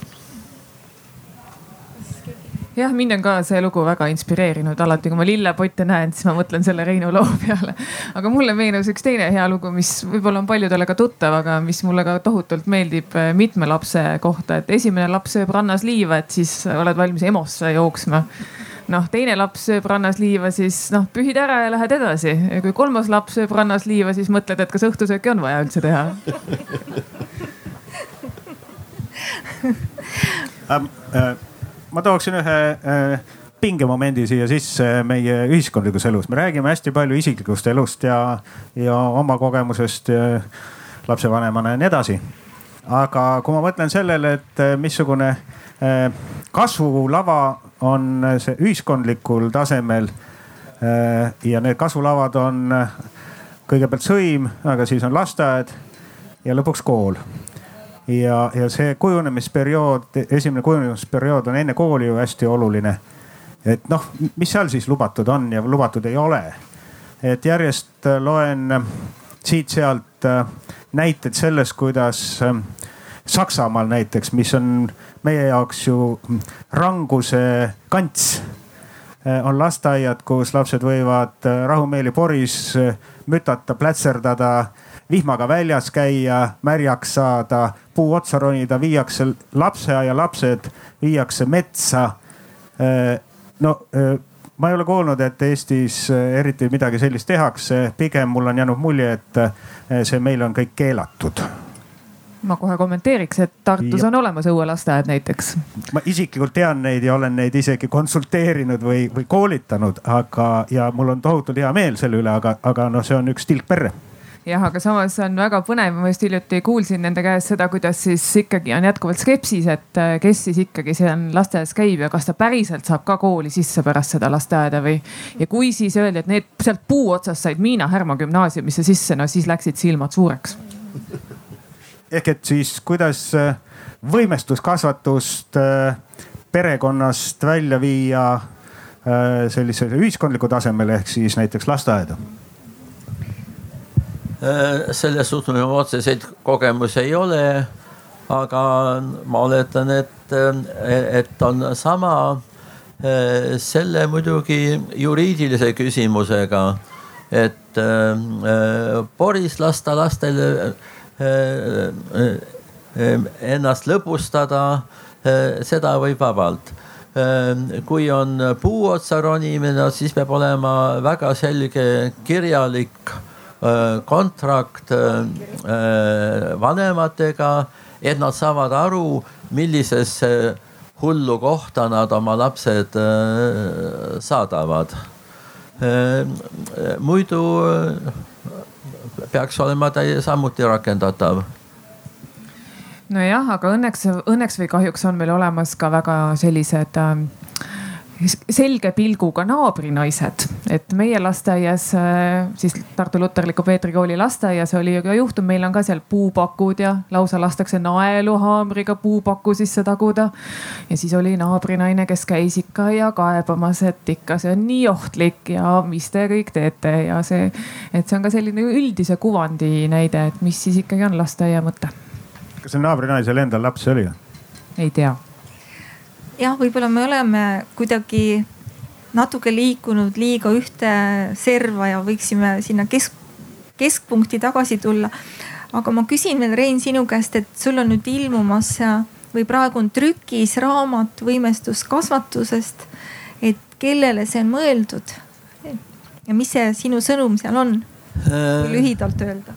Jah, mind on ka see lugu väga inspireerinud, alati kui ma lillepotte näen, siis ma mõtlen selle Reinu loo peale. aga mulle meenus üks teine hea lugu, mis võib-olla on paljudele ka tuttav, aga mis mulle ka tohutult meeldib eh, mitme lapse kohta, et esimene laps sööb rannas liiva, et siis oled valmis EMO-sse jooksma noh, teine laps sööb rannas liiva, siis noh, pühid ära ja lähed edasi. kui kolmas laps sööb rannas liiva, siis mõtled, et kas õhtusööki on vaja üldse teha ähm, äh, ma tooksin ühe äh, pingemomendi siia sisse meie ühiskondlikus elus. me räägime hästi palju isiklikust elust ja, ja oma kogemusest ja lapsevanemana ja nii edasi. Aga kui ma mõtlen sellele, et äh, missugune äh, kasvulava on see ühiskondlikul tasemel ja need kasvulavad on kõigepealt sõim, aga siis on lasteaed ja lõpuks kool ja, ja see kujunemisperiood, esimene kujunemisperiood on enne kooli ju hästi oluline. et noh, mis seal siis lubatud on ja lubatud ei ole. et järjest äh, loen äh, siit-sealt äh, näiteid sellest, kuidas Saksamaal näiteks, mis on meie jaoks ju mm, ranguse kants on lasteaiad, kus lapsed võivad rahumeeli poris mütata, plätserdada vihmaga väljas käia, märjaks saada, puu otsa ronida, viiakse lapseaia lapsed, viiakse metsa. Äh, no äh, ma ei ole kuulnud, et Eestis äh, eriti midagi sellist tehakse, pigem mul on jäänud mulje, et see meil on kõik keelatud ma kohe kommenteeriks, et Tartus ja. on olemas õuelasteaed näiteks. ma isiklikult tean neid ja olen neid isegi konsulteerinud või, või koolitanud, aga, ja mul on tohutult hea meel selle üle, aga, aga noh, see on üks tilk perre jah, aga samas on väga põnev, ma just hiljuti kuulsin nende käest seda, kuidas siis ikkagi on jätkuvalt skepsis, et äh, kes siis ikkagi seal lasteaias käib ja kas ta päriselt saab ka kooli sisse pärast seda lasteaeda või. ja kui siis öeldi, et need sealt puu otsast said Miina Härma gümnaasiumisse sisse, no siis läksid silmad suureks. ehk et siis kuidas äh, võimestuskasvatust äh, perekonnast välja viia sellisele ühiskondlikule tasemele ehk siis näiteks lasteaeda selles suhtes mul otseseid kogemusi ei ole. aga ma oletan, et, äh, et on sama äh, selle muidugi juriidilise küsimusega, et Boris lasta lastel ennast lõbustada, seda võib vabalt kui on puuotsa ronimine, siis peab olema väga selge kirjalik Äh, kontrakt äh, äh, vanematega, et nad saavad aru, millisesse hullu kohta nad oma lapsed saadavad. muidu peaks olema täie samuti rakendatav nojah, aga õnneks, õnneks või kahjuks on meil olemas ka väga sellised äh, selge pilguga naabrinaised, et meie lasteaias, äh, siis Tartu Luterliku Peetri kooli lasteaias oli ju ka juhtum, meil on ka seal puupakud ja lausa lastakse naelu haamriga puupaku sisse taguda. ja siis oli naabrinaine, kes käis ikka ja kaebamas, et ikka see on nii ohtlik ja mis te kõik teete ja see, et see on ka selline üldise kuvandi näide, et mis siis ikkagi on lasteaia mõte. kas see naabrinaisel endal lapsi oli? ei tea jah, võib-olla me oleme kuidagi natuke liikunud liiga ühte serva ja võiksime sinna kesk, keskpunkti tagasi tulla. aga ma küsin veel Rein sinu käest, et sul on nüüd ilmumas või praegu on trükis raamat võimestuskasvatusest. et kellele see on mõeldud? ja mis see sinu sõnum seal on, kui äh, lühidalt öelda?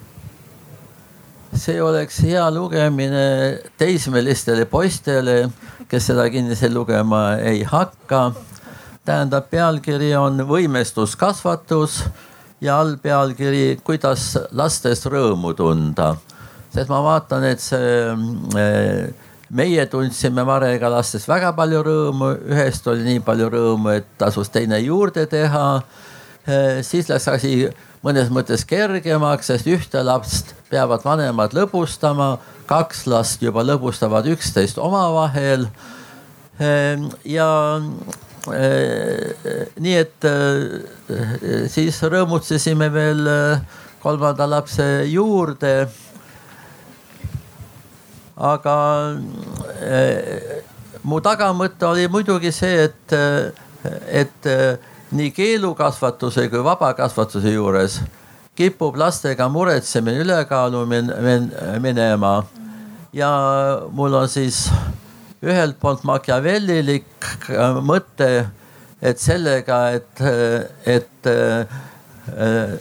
see oleks hea lugemine teismelistele poistele kes seda kindlasti lugema ei hakka. tähendab, pealkiri on võimestuskasvatus ja allpealkiri, kuidas lastest rõõmu tunda. sest ma vaatan, et see eh, meie tundsime Marega lastest väga palju rõõmu, ühest oli nii palju rõõmu, et tasus teine juurde teha. Eh, siis läks asi mõnes mõttes kergemaks, sest ühte lapst peavad vanemad lõbustama, kaks last juba lõbustavad üksteist omavahel. Ehm, ja eh, nii et eh, siis rõõmutsesime veel kolmanda lapse juurde. aga mu tagamõte oli muidugi see, et, et nii keelukasvatuse kui vabakasvatuse juures kipub lastega muretsemine ülekaalu minema. ja mul on siis ühelt poolt machiavellilik mõte, et sellega, et, et äh,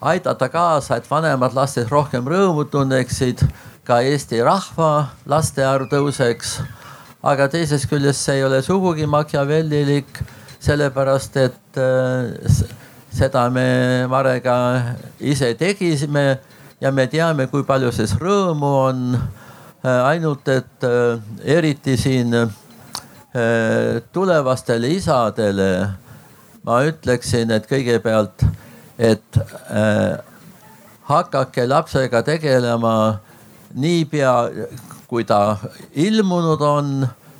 aidata kaasa, et vanemad lastest rohkem rõõmu tunneksid, ka Eesti rahva laste arv tõuseks. aga teisest küljest see ei ole sugugi machiavellilik, sellepärast et äh, seda me Marega ise tegisime ja me teame, kui palju selles rõõmu on. Äh, ainult, et äh, eriti siin tulevastele isadele ma ütleksin, et kõigepealt, et hakake lapsega tegelema niipea, kui ta ilmunud on,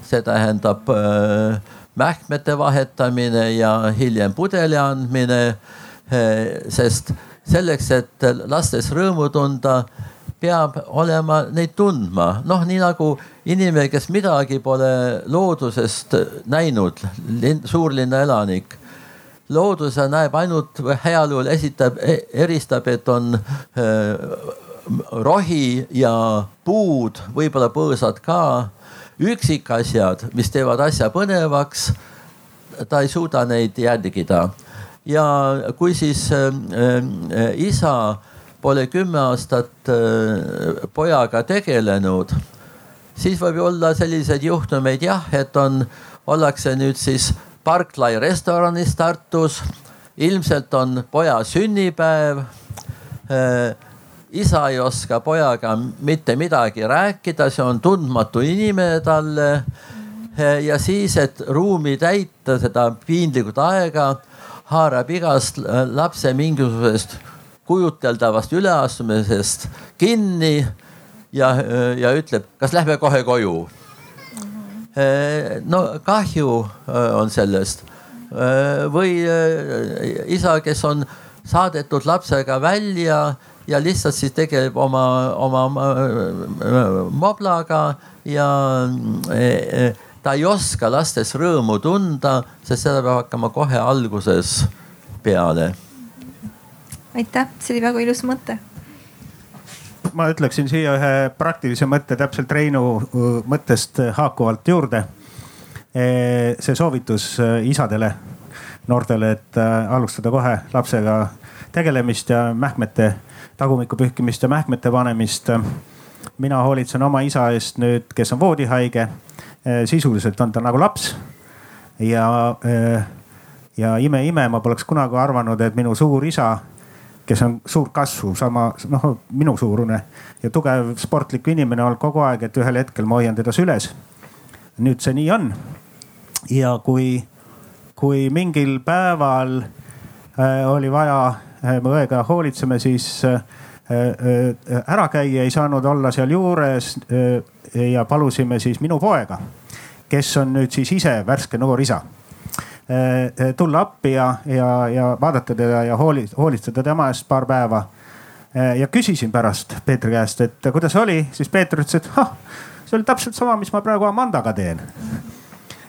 see tähendab äh, mähkmete vahetamine ja hiljem pudeli andmine. sest selleks, et lastes rõõmu tunda, peab olema neid tundma, noh, nii nagu inimene, kes midagi pole loodusest näinud, suurlinna elanik looduse näeb ainult heal juhul esitab, e-, eristab, et on äh, rohi ja puud, võib-olla põõsad ka üksikasjad, mis teevad asja põnevaks, ta ei suuda neid järgida. ja kui siis äh, äh, isa pole kümme aastat äh, pojaga tegelenud, siis võib olla selliseid juhtumeid jah, et on, ollakse nüüd siis Parklai restoranis Tartus. ilmselt on poja sünnipäev isa ei oska pojaga mitte midagi rääkida, see on tundmatu inimene talle. ja siis, et ruumi täita seda piinlikut aega, haarab igast lapse mingisugusest kujuteldavast üleastumisest kinni ja, ja ütleb, kas lähme kohe koju. no kahju on sellest või isa, kes on saadetud lapsega välja ja lihtsalt siis tegeleb oma, oma moblaga ja e, e, ta ei oska lastes rõõmu tunda, sest seda peab hakkama kohe alguses peale. aitäh, see oli väga ilus mõte ma ütleksin siia ühe praktilise mõtte täpselt Reinu mõttest haakuvalt juurde. E, see soovitus isadele, noortele, et alustada kohe lapsega tegelemist ja mähkmete tagumiku pühkimist ja mähkmete panemist. mina hoolitsen oma isa eest nüüd, kes on voodihaige. sisuliselt on ta nagu laps ja, ja ime-ime, ma poleks kunagi arvanud, et minu suur isa, kes on suurt kasvu, sama noh, minu suurune ja tugev sportlik inimene olnud kogu aeg, et ühel hetkel ma hoian teda süles. nüüd see nii on. ja kui, kui mingil päeval äh, oli vaja Äh, me õega hoolitseme, siis äh, äh, ära käia ei saanud olla seal juures ja palusime siis minu poega, kes on nüüd siis ise värske noor isa tulla appi ja, ja, ja vaadata teda ja hooli, hoolitseda tema eest paar päeva. ja küsisin pärast Peetri käest, et kuidas oli, siis Peeter ütles, et ah, see oli täpselt sama, mis ma praegu Amandaga teen.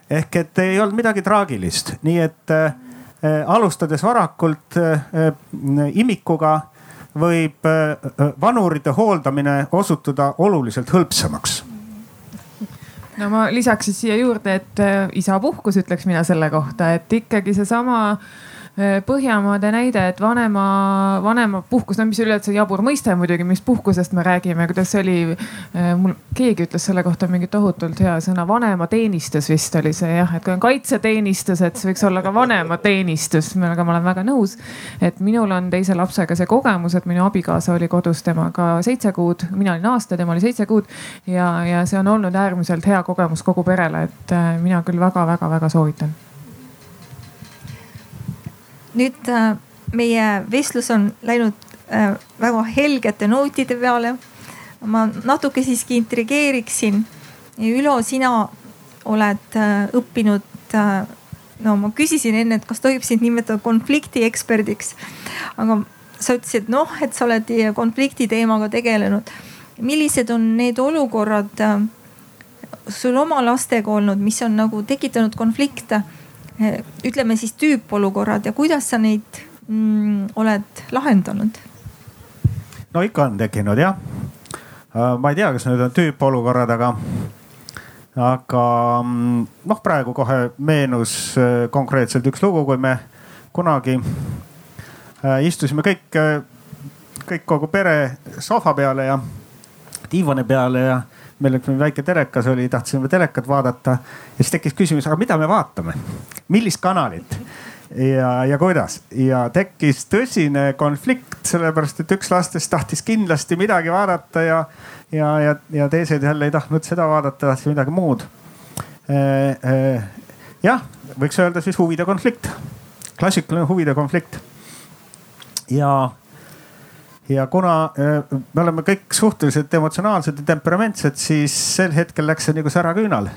ehk et ei olnud midagi traagilist, nii et Äh, alustades varakult äh, äh, imikuga võib vanurite hooldamine osutuda oluliselt hõlpsamaks. No ma lisaks siis siia juurde, et isapuhkus, ütleks mina selle kohta, et ikkagi seesama Põhjamaade näide, et vanema, vanemapuhkus, no mis üleüldse jabur mõiste muidugi, mis puhkusest me räägime, kuidas see oli. Äh, mul keegi ütles selle kohta mingi tohutult hea sõna, vanemateenistus vist oli see jah, et kui on kaitseteenistus, et see võiks olla ka vanemateenistus, millega ma olen väga nõus. et minul on teise lapsega see kogemus, et minu abikaasa oli kodus temaga seitse kuud, mina olin aasta, tema oli seitse kuud ja, ja see on olnud äärmiselt hea kogemus kogu perele, et äh, mina küll väga-väga-väga soovitan nüüd äh, meie vestlus on läinud äh, väga helgete nootide peale. ma natuke siiski intrigeeriksin. Ülo, sina oled äh, õppinud no ma küsisin enne, et kas tohib sind nimetada konflikti eksperdiks. aga sa ütlesid, noh, et sa oled konflikti teemaga tegelenud. millised on need olukorrad sul oma lastega olnud, mis on nagu tekitanud konflikte? Ütleme siis tüüpolukorrad ja kuidas sa neid mm, oled lahendanud? no ikka on tekkinud jah. Äh, ma ei tea, kas need on tüüpolukorrad, aga, aga mm, noh, praegu kohe meenus äh, konkreetselt üks lugu, kui me kunagi äh, istusime kõik, kõik kogu pere sohva peale ja diivani peale ja meil üks väike telekas oli, tahtsime telekat vaadata ja siis tekkis küsimus, aga mida me vaatame, millist kanalit? Ja, ja kuidas? Ja tekkis tõsine konflikt, sellepärast et üks lastest tahtis kindlasti midagi vaadata ja, ja, ja, ja teised jälle ei tahtnud seda vaadata, tahtsid midagi muud. jah, võiks öelda siis huvide konflikt, klassikaline huvide konflikt. Ja ja kuna äh, me oleme kõik suhteliselt emotsionaalsed ja temperamentsed, siis sel hetkel läks see nagu säraküünal.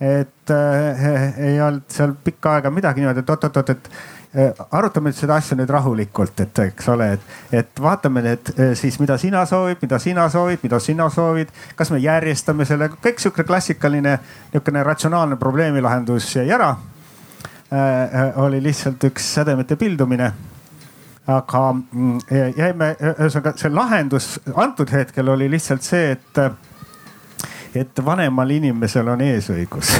et äh, ei olnud seal pikka aega midagi niimoodi, et oot-oot-oot, et äh, arutame nüüd seda asja nüüd rahulikult, et eks ole, et, et vaatame need äh, siis, mida sina soovid, mida sina soovid, mida sina soovid. kas me järjestame selle, kõik sihukene klassikaline nihukene ratsionaalne probleemilahendus jäi ära äh oli lihtsalt üks sädemete pildumine aga mm, jäime, ühesõnaga see lahendus antud hetkel oli lihtsalt see, et, et vanemal inimesel on eesõigus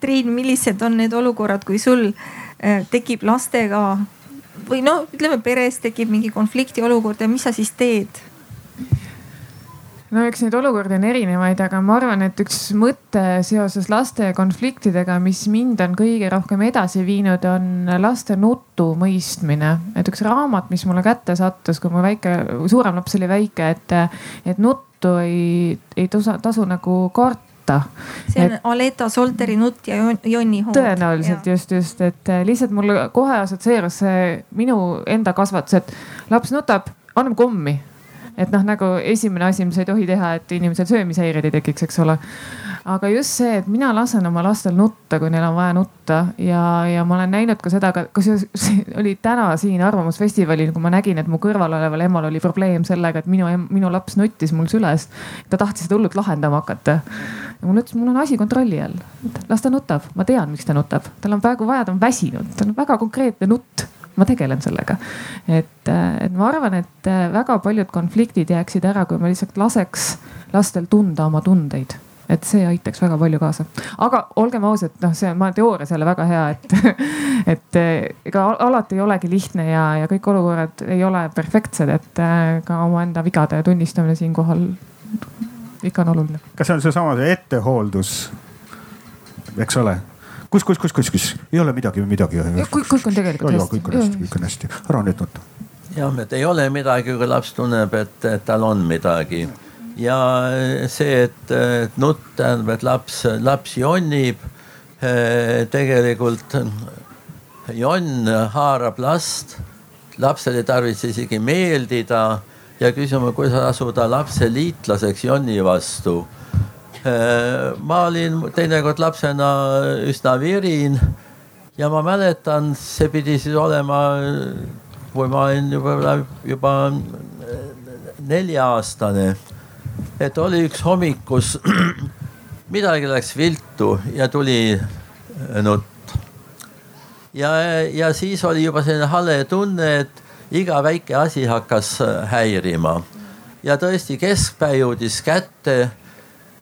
Triin, millised on need olukorrad, kui sul äh, tekib lastega või no ütleme, peres tekib mingi konflikti olukord ja mis sa siis teed? No eks neid olukordi on erinevaid, aga ma arvan, et üks mõte seoses laste konfliktidega, mis mind on kõige rohkem edasi viinud, on laste nutu mõistmine. et üks raamat, mis mulle kätte sattus, kui mu väike, suurem laps oli väike, et, et nuttu ei, ei tasu, tasu nagu karta see on et, Aleta Solteri nutt ja Jonni Hood. tõenäoliselt ja. just, just, et lihtsalt mul kohe assotsieerus see minu enda kasvatus, et laps nutab, anname kommi et noh, nagu esimene asi, mis ei tohi teha, et inimesel söömishäired ei tekiks, eks ole. aga just see, et mina lasen oma lastel nutta, kui neil on vaja nutta ja, ja ma olen näinud ka seda, kusjuures oli täna siin Arvamusfestivalil, kui ma nägin, et mu kõrval oleval emal oli probleem sellega, et minu, minu laps nuttis mul süles. ta tahtis seda hullult lahendama hakata. ja mulle ütles, mul on asi kontrolli all, las ta nutab, ma tean, miks ta nutab, tal on praegu vaja, ta on väsinud, tal on väga konkreetne nutt ma tegelen sellega. et, et ma arvan, et väga paljud konfliktid jääksid ära, kui me lihtsalt laseks lastel tunda oma tundeid et see aitaks väga palju kaasa. aga olgem ausad, noh, see on, ma teoorias jälle väga hea, et, et ega alati ei olegi lihtne ja, ja kõik olukorrad ei ole perfektsed, et ka omaenda vigade tunnistamine siinkohal ikka on oluline. kas see on seesama see ettehooldus, eks ole kus, kus, kus, kus, kus ei ole midagi midagi. kõik, kõik on tegelikult hästi. kõik on hästi, kõik on hästi, ära nüüd nutta. jah, et ei ole midagi, kui laps tunneb, et, tal on midagi ja see, et, nutt tähendab, et laps, laps jonnib. Eh, tegelikult jonn haarab last, lapsel ei tarvitse isegi meeldida ja küsima, kuidas asuda lapse liitlaseks jonni vastu ma olin teinekord lapsena üsna virin ja ma mäletan, see pidi siis olema, kui ma olin juba, juba nelja-aastane. et oli üks hommik, kus midagi läks viltu ja tuli nutt. ja, ja siis oli juba selline hale tunne, et iga väike asi hakkas häirima ja tõesti keskpäev jõudis kätte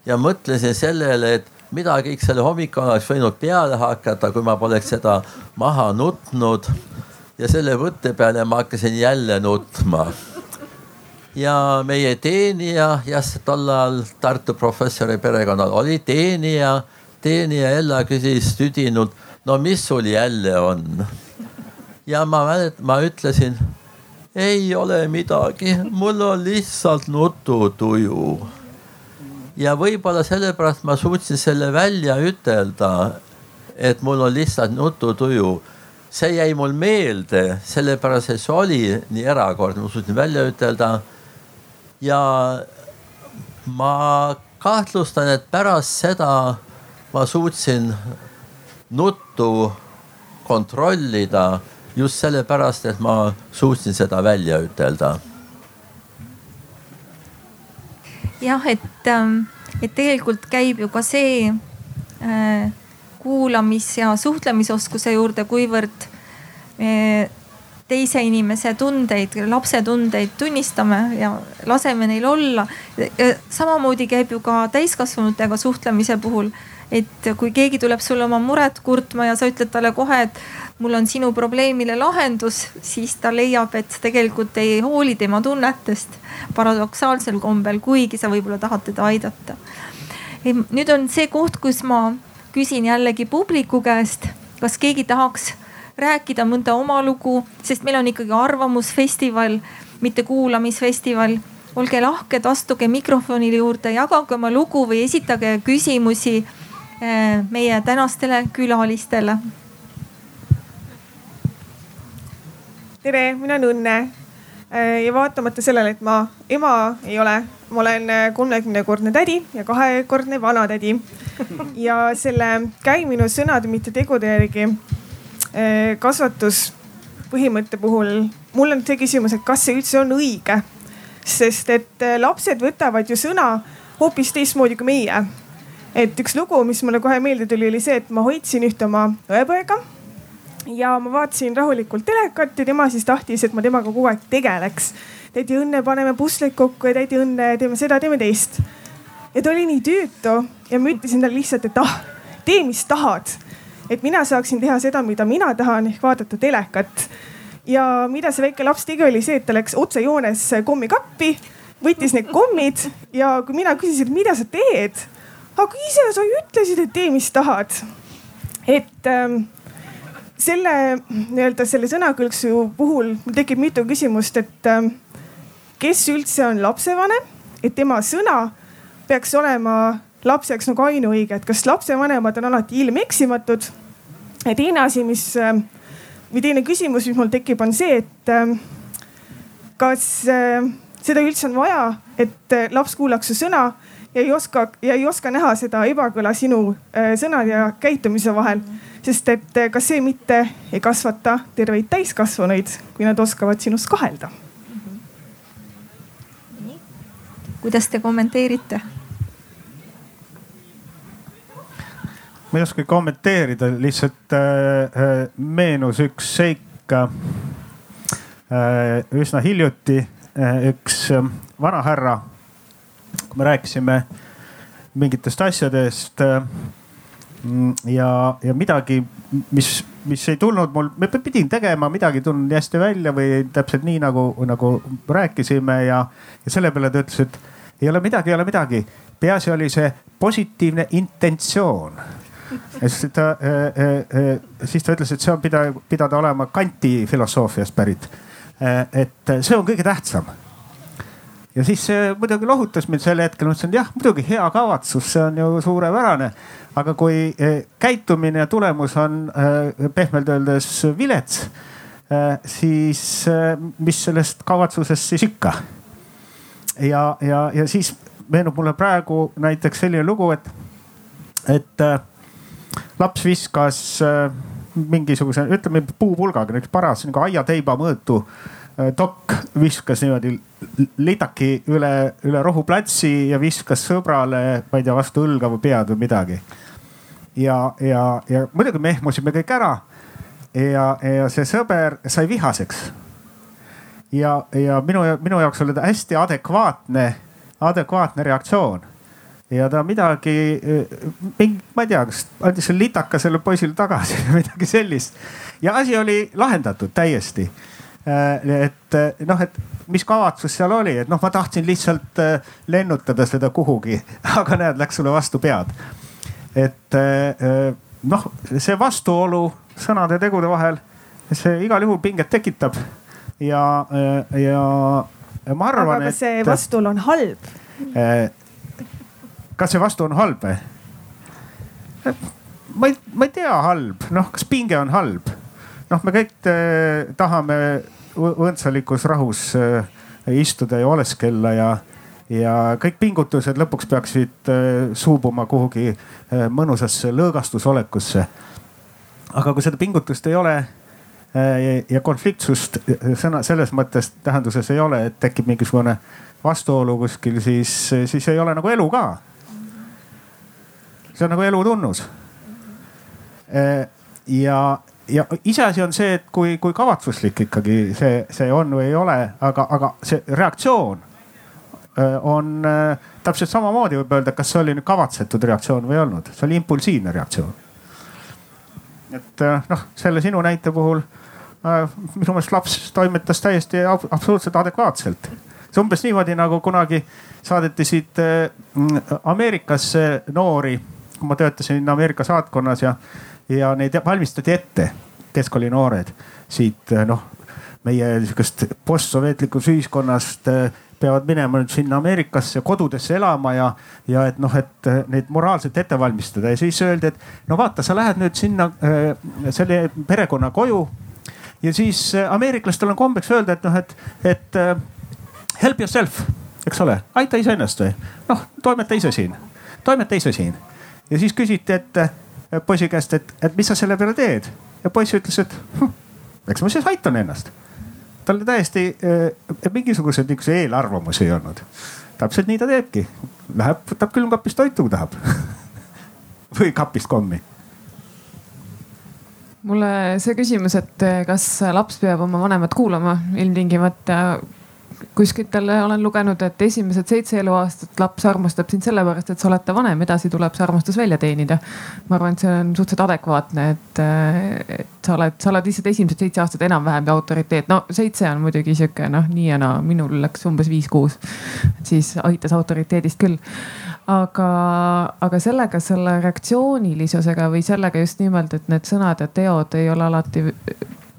ja mõtlesin sellele, et mida kõik selle hommikul oleks võinud peale hakata, kui ma poleks seda maha nutnud. ja selle võtte peale ma hakkasin jälle nutma. ja meie teenija, jah, tol ajal Tartu professori perekonnal oli teenija. teenija Ella küsis tüdinult, no mis sul jälle on? ja ma mäletan, ma ütlesin, ei ole midagi, mul on lihtsalt nututuju ja võib-olla sellepärast ma suutsin selle välja ütelda, et mul on lihtsalt nututuju. see jäi mul meelde, sellepärast et see oli nii erakordne, ma suutsin välja ütelda. ja ma kahtlustan, et pärast seda ma suutsin nuttu kontrollida just sellepärast, et ma suutsin seda välja ütelda. Jah, et, ähm, et tegelikult käib ju ka see äh, kuulamis- ja suhtlemisoskuse juurde, kuivõrd me teise inimese tundeid, lapse tundeid tunnistame ja laseme neil olla. samamoodi käib ju ka täiskasvanutega suhtlemise puhul et kui keegi tuleb sulle oma muret kurtma ja sa ütled talle kohe, et mul on sinu probleemile lahendus, siis ta leiab, et tegelikult ei hooli tema tunnetest paradoksaalsel kombel, kuigi sa võib-olla tahad teda aidata. nüüd on see koht, kus ma küsin jällegi publiku käest, kas keegi tahaks rääkida mõnda oma lugu, sest meil on ikkagi arvamusfestival, mitte kuulamisfestival olge lahked, astuge mikrofoni juurde, jagage oma lugu või esitage küsimusi meie tänastele külalistele. tere, mina olen Õnne. Eh, ja vaatamata sellele, et ma ema ei ole, ma olen eh, kolmekümnekordne tädi ja kahekordne vanatädi. ja selle käiminu sõnade, mitte tegude järgi kasvatuspõhimõtte puhul mul on see küsimus, et kas see üldse on õige. sest et lapsed võtavad ju sõna hoopis teistmoodi kui meie et üks lugu, mis mulle kohe meelde tuli, oli see, et ma hoidsin ühte oma õepoega ja ma vaatasin rahulikult telekat ja tema siis tahtis, et ma temaga kogu aeg tegeleks. tädi Õnne, paneme pusleid kokku ja tädi Õnne, teeme seda, teeme teist. ja ta oli nii tüütu ja ma ütlesin talle lihtsalt, et ah, tee, mis tahad. et mina saaksin teha seda, mida mina tahan ehk vaadata telekat. ja mida see väike laps tegi, oli see, et ta läks otsejoones kommikappi, võttis need kommid ja kui mina küsisin, et mida sa teed aga ise sa ju ütlesid, et tee, mis tahad. et ähm, selle nii-öelda selle sõnakõlksu puhul mul tekib mitu küsimust, et ähm, kes üldse on lapsevanem, et tema sõna peaks olema lapse jaoks nagu ainuõige, et kas lapsevanemad on alati ilmeksimatud. ja teine asi, mis ähm, või teine küsimus, mis mul tekib, on see, et ähm, kas äh, seda üldse on vaja, et äh, laps kuulaks su sõna ja ei oska ja ei oska näha seda ebakõla sinu äh, sõnade ja käitumise vahel. sest et äh, kas see mitte ei kasvata terveid täiskasvanuid, kui nad oskavad sinust kahelda? kuidas te kommenteerite? ma ei oska kommenteerida, lihtsalt äh, äh meenus üks seik äh, üsna hiljuti äh, üks vanahärra kui me rääkisime mingitest asjadest mm, ja, ja midagi, mis, mis ei tulnud mul, ma pidin tegema, midagi ei tulnud nii hästi välja või täpselt nii nagu, nagu rääkisime ja, ja selle peale ta ütles, et ei ole midagi, ei ole midagi. peaasi oli see positiivne intentsioon ja siis ta äh,, äh, siis ta ütles, et see on pida, pidada olema Kanti filosoofiast pärit äh,. et see on kõige tähtsam ja siis see muidugi lohutas mind sel hetkel, ma ütlesin jah, muidugi hea kavatsus, see on ju suurepärane. aga kui eh, käitumine ja tulemus on eh, pehmelt öeldes vilets, eh, siis mis sellest kavatsusest siis ikka. ja, ja, ja siis meenub mulle praegu näiteks selline lugu, et, et laps viskas mingisuguse, ütleme puupulgaga, üks paras nagu aiateiba mõõtu dokk viskas niimoodi litaki üle, üle rohuplatsi ja viskas sõbrale, ma ei tea, vastu õlga või pead või midagi. ja, ja, ja muidugi me ehmusime kõik ära. ja, ja see sõber sai vihaseks. ja, ja minu, minu jaoks oli ta hästi adekvaatne, adekvaatne reaktsioon ja ta midagi, mingi, ma ei tea, kas andis selle litaka sellele poisile tagasi või midagi sellist. ja asi oli lahendatud täiesti Äh, et äh, noh, et mis kavatsus seal oli, et noh, ma tahtsin lihtsalt äh, lennutada seda kuhugi, aga näed, läks sulle vastu pead. et noh, see vastuolu sõnade ja tegude vahel, see igal juhul pinget tekitab ja, ja, ja ma arvan, et. aga kas see vastuolu on halb? kas see vastu on halb või? ma ei, ma ei tea, halb, noh, kas pinge on halb? Noh, me kõik eh, tahame õndsalikus rahus eh, istuda ja oleskella ja, ja kõik pingutused lõpuks peaksid eh, suubuma kuhugi eh, mõnusasse lõõgastusolekusse. aga kui seda pingutust ei ole ja konfliktsust sõna selles mõttes tähenduses ei ole, et tekib mingisugune vastuolu kuskil, siis, siis ei ole nagu elu ka. see on nagu elu tunnus. ja, ja iseasi on see, et kui, kui kavatsuslik ikkagi see, see on või ei ole, aga, aga see reaktsioon on täpselt samamoodi võib öelda, kas see oli nüüd kavatsetud reaktsioon või ei olnud, see oli impulsiivne reaktsioon. et noh, selle sinu näite puhul minu meelest laps toimetas täiesti absoluutselt adekvaatselt see umbes niimoodi nagu kunagi saadeti siit Ameerikasse noori, kui ma töötasin Ameerika saatkonnas ja, ja neid valmistati ette, keskkooli noored siit noh, meie sihukest postsovetlikust ühiskonnast peavad minema nüüd sinna Ameerikasse kodudesse elama ja, ja et noh, et neid moraalselt ette valmistada ja siis öeldi, et no vaata, sa lähed nüüd sinna selle perekonna koju. ja siis ameeriklastel on kombeks öelda, et noh, et, et help yourself, eks ole, aita iseennast või. noh, toimeta ise siin, toimeta ise siin. ja siis küsiti, et poisi käest, et, et mis sa selle peale teed. ja poiss ütles, et hm, eks ma siis aitan ennast. tal täiesti äh, mingisuguseid niisuguseid eelarvamusi ei olnud. täpselt nii ta teebki. Läheb, võtab külmkapist toitu, kui tahab või kapist kommi mulle see küsimus, et kas laps peab oma vanemat kuulama ilmtingimata kuskilt olen lugenud, et esimesed seitse eluaastat laps armastab sind sellepärast, et sa oled ta vanem, edasi tuleb see armastus välja teenida. ma arvan, et see on suhteliselt adekvaatne, et, et sa oled, sa oled lihtsalt esimesed seitse aastat enam-vähem autoriteet. no seitse on muidugi sihuke noh, nii ja naa, minul läks umbes viis-kuus. siis aitas autoriteedist küll aga, aga sellega, selle reaktsioonilisusega või sellega just nimelt, et need sõnad ja teod ei ole alati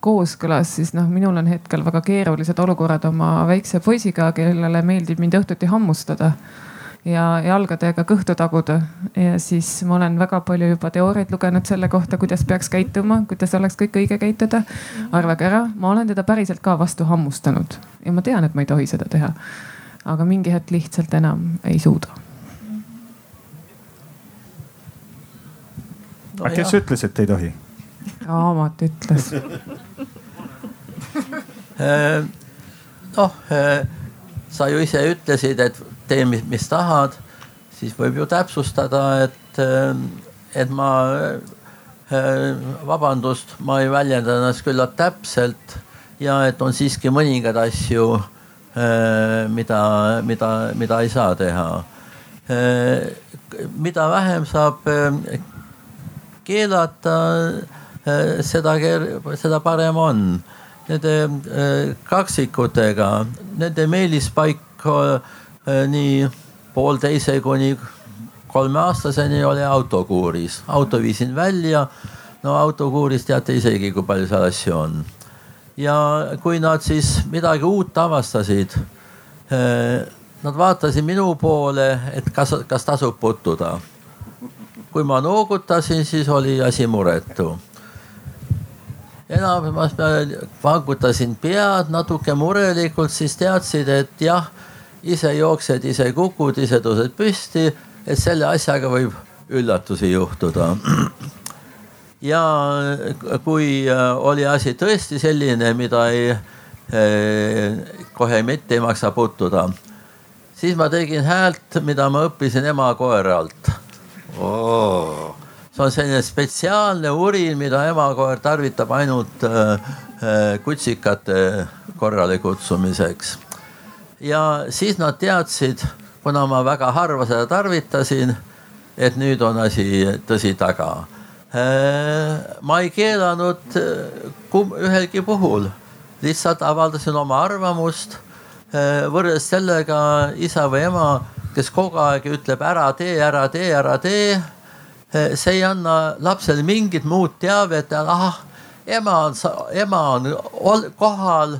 kooskõlas, siis noh, minul on hetkel väga keerulised olukorrad oma väikse poisiga, kellele meeldib mind õhtuti hammustada ja jalgadega kõhtu taguda. ja siis ma olen väga palju juba teooriaid lugenud selle kohta, kuidas peaks käituma, kuidas oleks kõik õige käituda. arvage ära, ma olen teda päriselt ka vastu hammustanud ja ma tean, et ma ei tohi seda teha. aga mingi hetk lihtsalt enam ei suuda no,. aga kes jah. ütles, et ei tohi? Raamat ütles äh, noh, äh, sa ju ise ütlesid, et tee, mis, mis tahad, siis võib ju täpsustada, et, äh, et ma, vabandust, ma ei väljenda ennast küllalt täpselt ja et on siiski mõningaid asju, mida, mida, mida ei saa teha. mida vähem saab keelata seda, seda parem on. Nende äh, kaksikutega, nende meelispaik äh, nii poolteise kuni kolmeaastaseni oli autokuuris, auto viisin välja. no autokuuris teate isegi, kui palju seal asju on. ja kui nad siis midagi uut avastasid, nad vaatasid minu poole, et kas, kas tasub puttuda. kui ma noogutasin, siis oli asi muretu enamus vangutasin pead natuke murelikult, siis teadsid, et jah, ise jooksed, ise kukud, ise tõused püsti, et selle asjaga võib üllatusi juhtuda. ja kui äh, oli asi tõesti selline, mida ei, äh, kohe mitte ei maksa puttuda, siis ma tegin häält, mida ma õppisin ema koeralt oh see on selline spetsiaalne urin, mida emakoer tarvitab ainult äh, äh, kutsikate korrale kutsumiseks. ja siis nad teadsid, kuna ma väga harva seda tarvitasin, et nüüd on asi tõsi taga. Äh, ma ei keelanud ühelgi puhul, lihtsalt avaldasin oma arvamust võrreldes sellega isa või ema, kes kogu aeg ütleb ära tee, ära tee, ära tee see ei anna lapsele mingit muud teavet, ahah, ema on, ema on kohal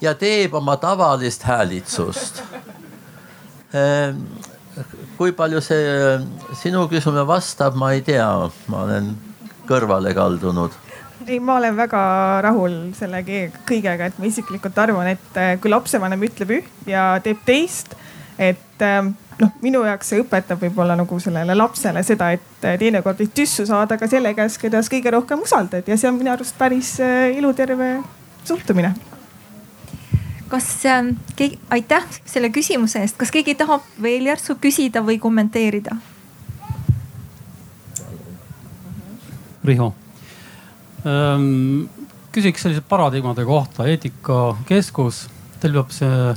ja teeb oma tavalist häälitsust. Eh, kui palju see sinu küsimusele vastab, ma ei tea, ma olen kõrvale kaldunud? ei, ma olen väga rahul selle kõigega, et ma isiklikult arvan, et äh, kui lapsevanem ütleb üht ja teeb teist, et ähm, noh, minu jaoks see õpetab võib-olla nagu sellele lapsele seda, et teinekord võib tüssu saada ka selle käest, keda sa kõige rohkem usaldad ja see on minu arust päris iluterve suhtumine. kas äh, keegi, aitäh selle küsimuse eest, kas keegi tahab veel järsku küsida või kommenteerida? Riho ähm,, küsiks sellise paradigmade kohta, eetikakeskus, teil peab see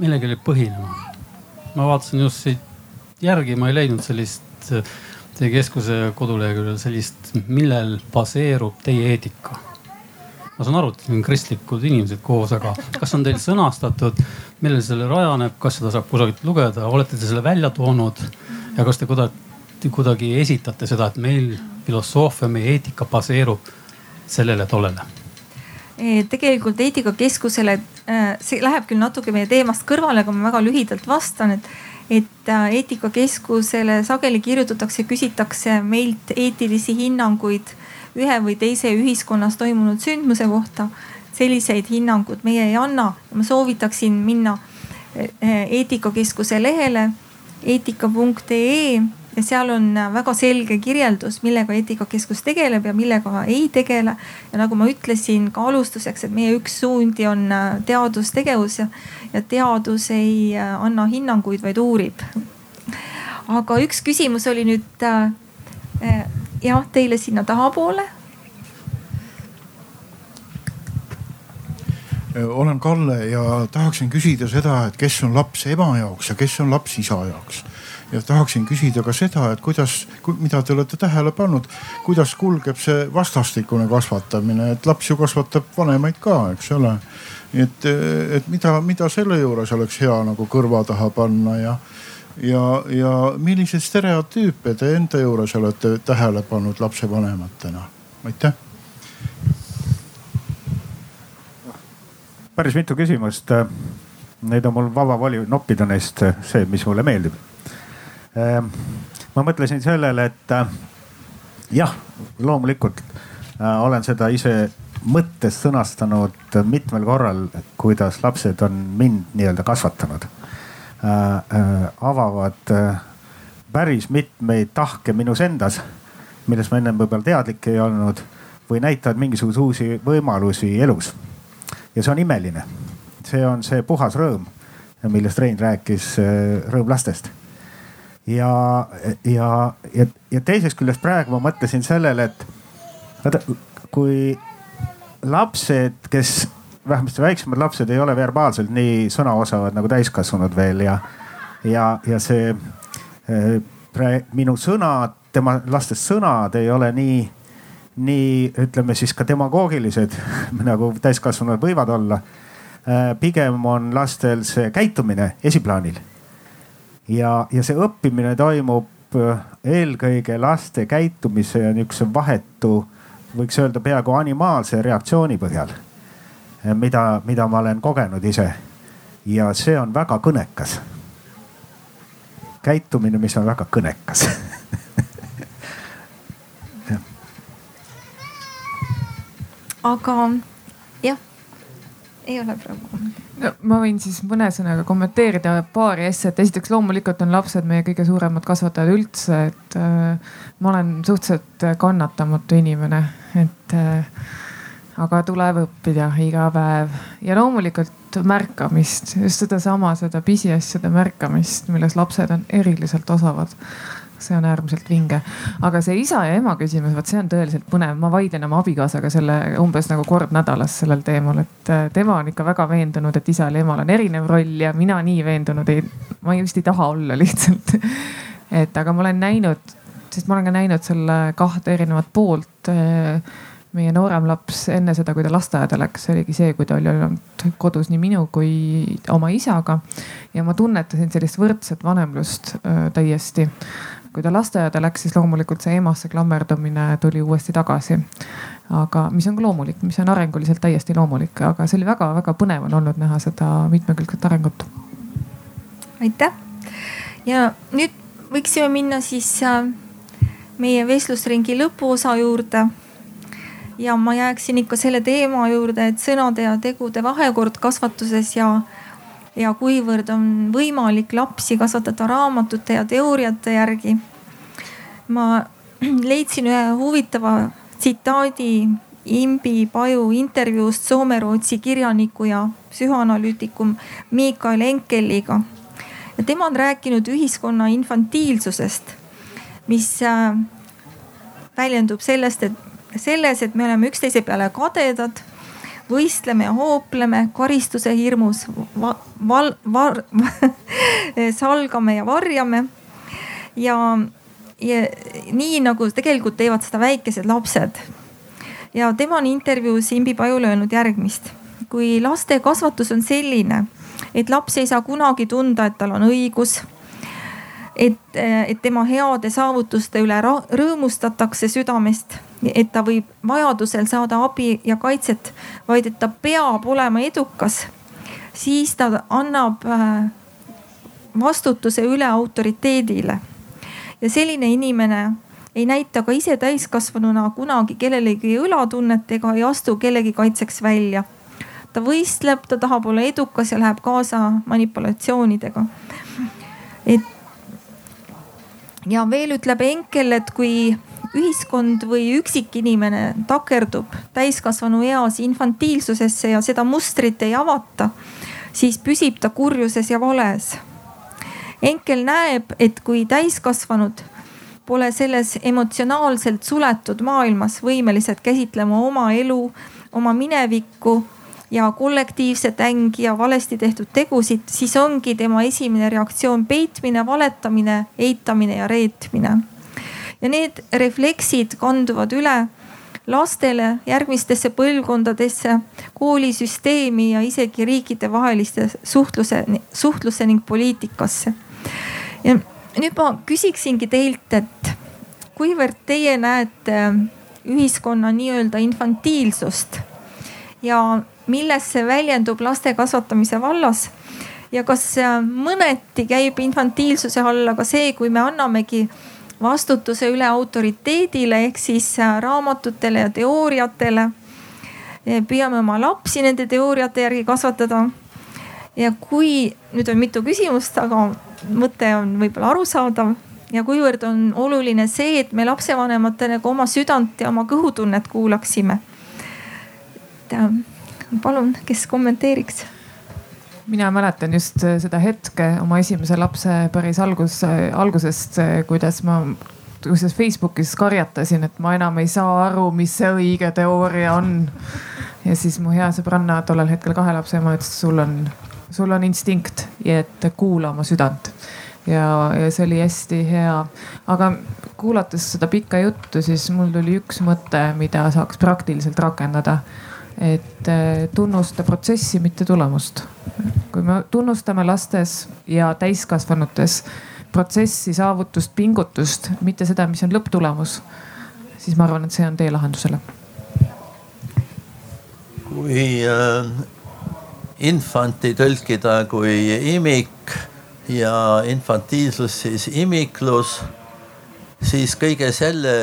millelegi põhinema ma vaatasin just siit järgi, ma ei leidnud sellist teie keskuse koduleheküljel sellist, millel baseerub teie eetika. ma saan aru, et siin on kristlikud inimesed koos, aga kas on teil sõnastatud, millel selle rajaneb, kas seda saab kusagilt lugeda, olete te selle välja toonud ja kas te kuidagi, kuidagi esitate seda, et meil filosoofia, meie eetika baseerub sellele tollele? Tegelikult Eetikakeskusele, äh, see läheb küll natuke meie teemast kõrvale, aga ma väga lühidalt vastan, et, et äh, Eetikakeskusele sageli kirjutatakse, küsitakse meilt eetilisi hinnanguid ühe või teise ühiskonnas toimunud sündmuse kohta. selliseid hinnanguid meie ei anna. ma soovitaksin minna Eetikakeskuse lehele eetika.ee ja seal on väga selge kirjeldus, millega Eetikakeskus tegeleb ja millega ei tegele. ja nagu ma ütlesin ka alustuseks, et meie üks suundi on äh, teadustegevus ja, ja teadus ei äh, anna hinnanguid, vaid uurib. aga üks küsimus oli nüüd äh, jah, teile sinna tahapoole olen Kalle ja tahaksin küsida seda, et kes on laps ema jaoks ja kes on laps isa jaoks ja tahaksin küsida ka seda, et kuidas, mida te olete tähele pannud, kuidas kulgeb see vastastikune kasvatamine, et laps ju kasvatab vanemaid ka, eks ole. et, et mida, mida selle juures oleks hea nagu kõrva taha panna ja, ja, ja milliseid stereotüüpe te enda juures olete tähele pannud lapsevanematena? aitäh päris mitu küsimust. Neid on mul vaba voli noppida neist see, mis mulle meeldib ma mõtlesin sellele, et äh, jah, loomulikult äh, olen seda ise mõttes sõnastanud mitmel korral, kuidas lapsed on mind nii-öelda kasvatanud. Äh, avavad päris mitmeid tahke minus endas, millest ma ennem võib-olla teadlik ei olnud või näitavad mingisuguseid uusi võimalusi elus. ja see on imeline. see on see puhas rõõm, millest Rein rääkis, rõõm lastest ja, ja, ja, ja teisest küljest praegu ma mõtlesin sellele, et vaata, kui lapsed, kes vähemasti väiksemad lapsed ei ole verbaalselt nii sõnaosavad nagu täiskasvanud veel ja, ja, ja see äh, minu sõnad, tema lastest sõnad ei ole nii, nii ütleme siis ka demagoogilised nagu täiskasvanud võivad olla äh,. pigem on lastel see käitumine esiplaanil ja, ja see õppimine toimub äh, eelkõige laste käitumise niisuguse vahetu, võiks öelda peaaegu animaalse reaktsiooni põhjal. Äh, mida, mida ma olen kogenud ise. ja see on väga kõnekas. käitumine, mis on väga kõnekas aga ei ole praegu no ma võin siis mõne sõnaga kommenteerida paari asja, et esiteks loomulikult on lapsed meie kõige suuremad kasvatajad üldse, et äh, ma olen suhteliselt kannatamatu inimene, et äh, aga tuleb õppida iga päev. Ja loomulikult märkamist, just sedasama, seda pisiasjade märkamist, milles lapsed on eriliselt osavad see on äärmiselt vinge. aga see isa ja ema küsimus, vot see on tõeliselt põnev, ma vaidlen oma abikaasaga selle umbes nagu kord nädalas sellel teemal, et äh, tema on ikka väga veendunud, et isal ja emal on erinev roll ja mina nii veendunud ei, ma just ei taha olla lihtsalt et aga ma olen näinud, sest ma olen ka näinud selle kahte erinevat poolt äh, meie noorem laps enne seda, kui ta lasteaeda läks, oligi see, kui ta oli olnud kodus nii minu kui oma isaga. ja ma tunnetasin sellist võrdset vanemlust äh, täiesti kui ta lasteaeda läks, siis loomulikult see emasse klammerdumine tuli uuesti tagasi. aga mis on ka loomulik, mis on arenguliselt täiesti loomulik, aga see oli väga-väga põnev on olnud näha seda mitmekülgset arengut. aitäh ja nüüd võiksime minna siis äh, meie vestlusringi lõpuosa juurde. ja ma jääksin ikka selle teema juurde, et sõnade ja tegude vahekord kasvatuses ja, ja kuivõrd on võimalik lapsi kasvatada raamatute ja teooriate järgi. ma leidsin ühe huvitava tsitaadi Imbi Paju intervjuust Soome-Rootsi kirjaniku ja psühhoanalüütiku Mikael Enkeliga. ja tema on rääkinud ühiskonna infantiilsusest, mis äh, väljendub sellest, et selles, et me oleme üksteise peale kadedad, võistleme ja hoopleme karistuse hirmus va, val, var, salgame ja varjame. ja, ja nii nagu tegelikult teevad seda väikesed lapsed ja tema on intervjuus Imbi Pajule öelnud järgmist. kui laste kasvatus on selline, et laps ei saa kunagi tunda, et tal on õigus et, et tema heade saavutuste üle rõõmustatakse südamest, et ta võib vajadusel saada abi ja kaitset, vaid et ta peab olema edukas, siis ta annab äh, vastutuse üle autoriteedile. ja selline inimene ei näita ka ise täiskasvanuna kunagi kellelegi õlatunnet ega ei astu kellegi kaitseks välja. ta võistleb, ta tahab olla edukas ja läheb kaasa manipulatsioonidega. et ja veel ütleb Enkel, et kui ühiskond või üksikinimene takerdub täiskasvanu eas infantiilsusesse ja seda mustrit ei avata, siis püsib ta kurjuses ja vales. Enkel näeb, et kui täiskasvanud pole selles emotsionaalselt suletud maailmas võimelised käsitlema oma elu, oma minevikku ja kollektiivset ängi ja valesti tehtud tegusid, siis ongi tema esimene reaktsioon peitmine, valetamine, eitamine ja reetmine. ja need refleksid kanduvad üle lastele, järgmistesse põlvkondadesse, koolisüsteemi ja isegi riikidevaheliste suhtluse, suhtlusse ning poliitikasse. ja nüüd ma küsiksingi teilt, et kuivõrd teie näete ühiskonna nii-öelda infantiilsust ja milles see väljendub laste kasvatamise vallas ja kas mõneti käib infantiilsuse alla ka see, kui me annamegi vastutuse üle autoriteedile ehk siis raamatutele ja teooriatele. püüame oma lapsi nende teooriate järgi kasvatada. ja kui nüüd on mitu küsimust, aga mõte on võib-olla arusaadav ja kuivõrd on oluline see, et me lapsevanematena ka oma südant ja oma kõhutunnet kuulaksime. et palun, kes kommenteeriks? mina mäletan just seda hetke oma esimese lapse päris algus, algusest, kuidas ma kusjuures Facebookis karjatasin, et ma enam ei saa aru, mis see õige teooria on. ja siis mu hea sõbranna, tollel hetkel kahe lapse ema ütles, sul on sul on instinkt et kuula oma südant. ja, ja see oli hästi hea. aga kuulates seda pikka juttu, siis mul tuli üks mõte, mida saaks praktiliselt rakendada. Et eh, tunnusta protsessi, mitte tulemust. kui me tunnustame lastes ja täiskasvanutes protsessi, saavutust, pingutust, mitte seda, mis on lõpptulemus, siis ma arvan, et see on tee lahendusele. kui äh, infanti tõlkida kui imik ja infantiilsus siis imiklus, siis kõige selle,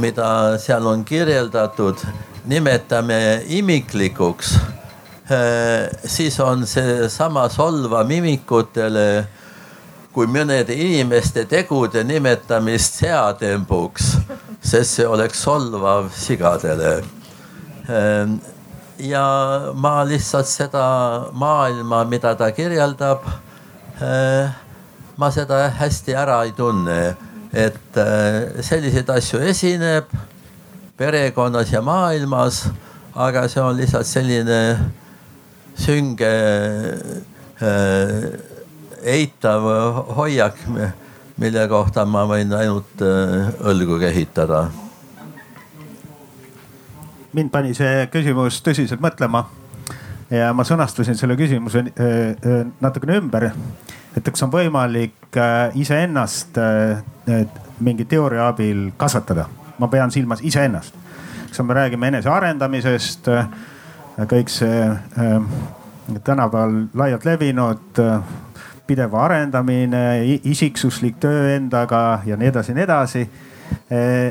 mida seal on kirjeldatud, nimetame imiklikuks, äh, siis on seesama solvav imikutele kui mõnede inimeste tegude nimetamist seatembuks, sest see oleks solvav sigadele. Äh, ja ma lihtsalt seda maailma, mida ta kirjeldab, äh, ma seda hästi ära ei tunne, et äh, selliseid asju esineb perekonnas ja maailmas, aga see on lihtsalt selline sünge äh, eitav hoiak, mille kohta ma võin ainult õlgu kehitada mind pani see küsimus tõsiselt mõtlema. ja ma sõnastasin selle küsimuse äh, äh, natukene ümber. et kas on võimalik äh, iseennast mingi teooria abil kasvatada, ma pean silmas iseennast. kas me räägime enesearendamisest, kõik see tänapäeval laialt levinud pidev arendamine, isiksuslik töö endaga ja nii edasi ja nii edasi.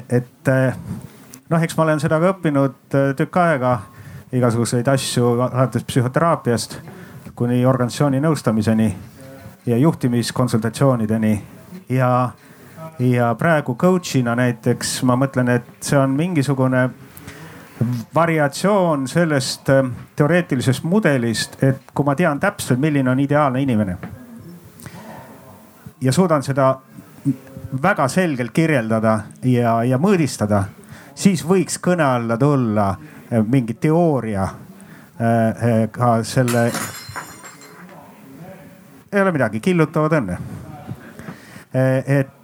et noh, eks ma olen seda ka õppinud tükk aega, igasuguseid asju alates psühhoteraapiast kuni organisatsiooni nõustamiseni ja juhtimiskonsultatsioonideni ja, ja praegu coach'ina näiteks ma mõtlen, et see on mingisugune variatsioon sellest äh, teoreetilisest mudelist, et kui ma tean täpselt, milline on ideaalne inimene. ja suudan seda väga selgelt kirjeldada ja, ja mõõdistada, siis võiks kõne alla tulla äh, mingi teooria äh, ka selle. ei ole midagi, killutavad õnne. et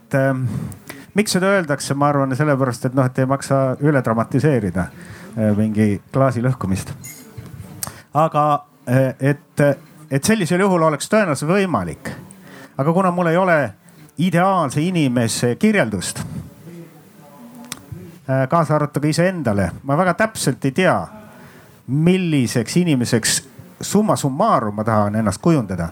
miks seda öeldakse, ma arvan sellepärast, et noh, et ei maksa üle dramatiseerida Äh, mingi klaasi lõhkumist. aga äh, et, et sellisel juhul oleks tõenäoliselt võimalik. aga kuna mul ei ole ideaalse inimese kirjeldust, äh, kaasa arvatud ka iseendale, ma väga täpselt ei tea, milliseks inimeseks summa summarum ma tahan ennast kujundada.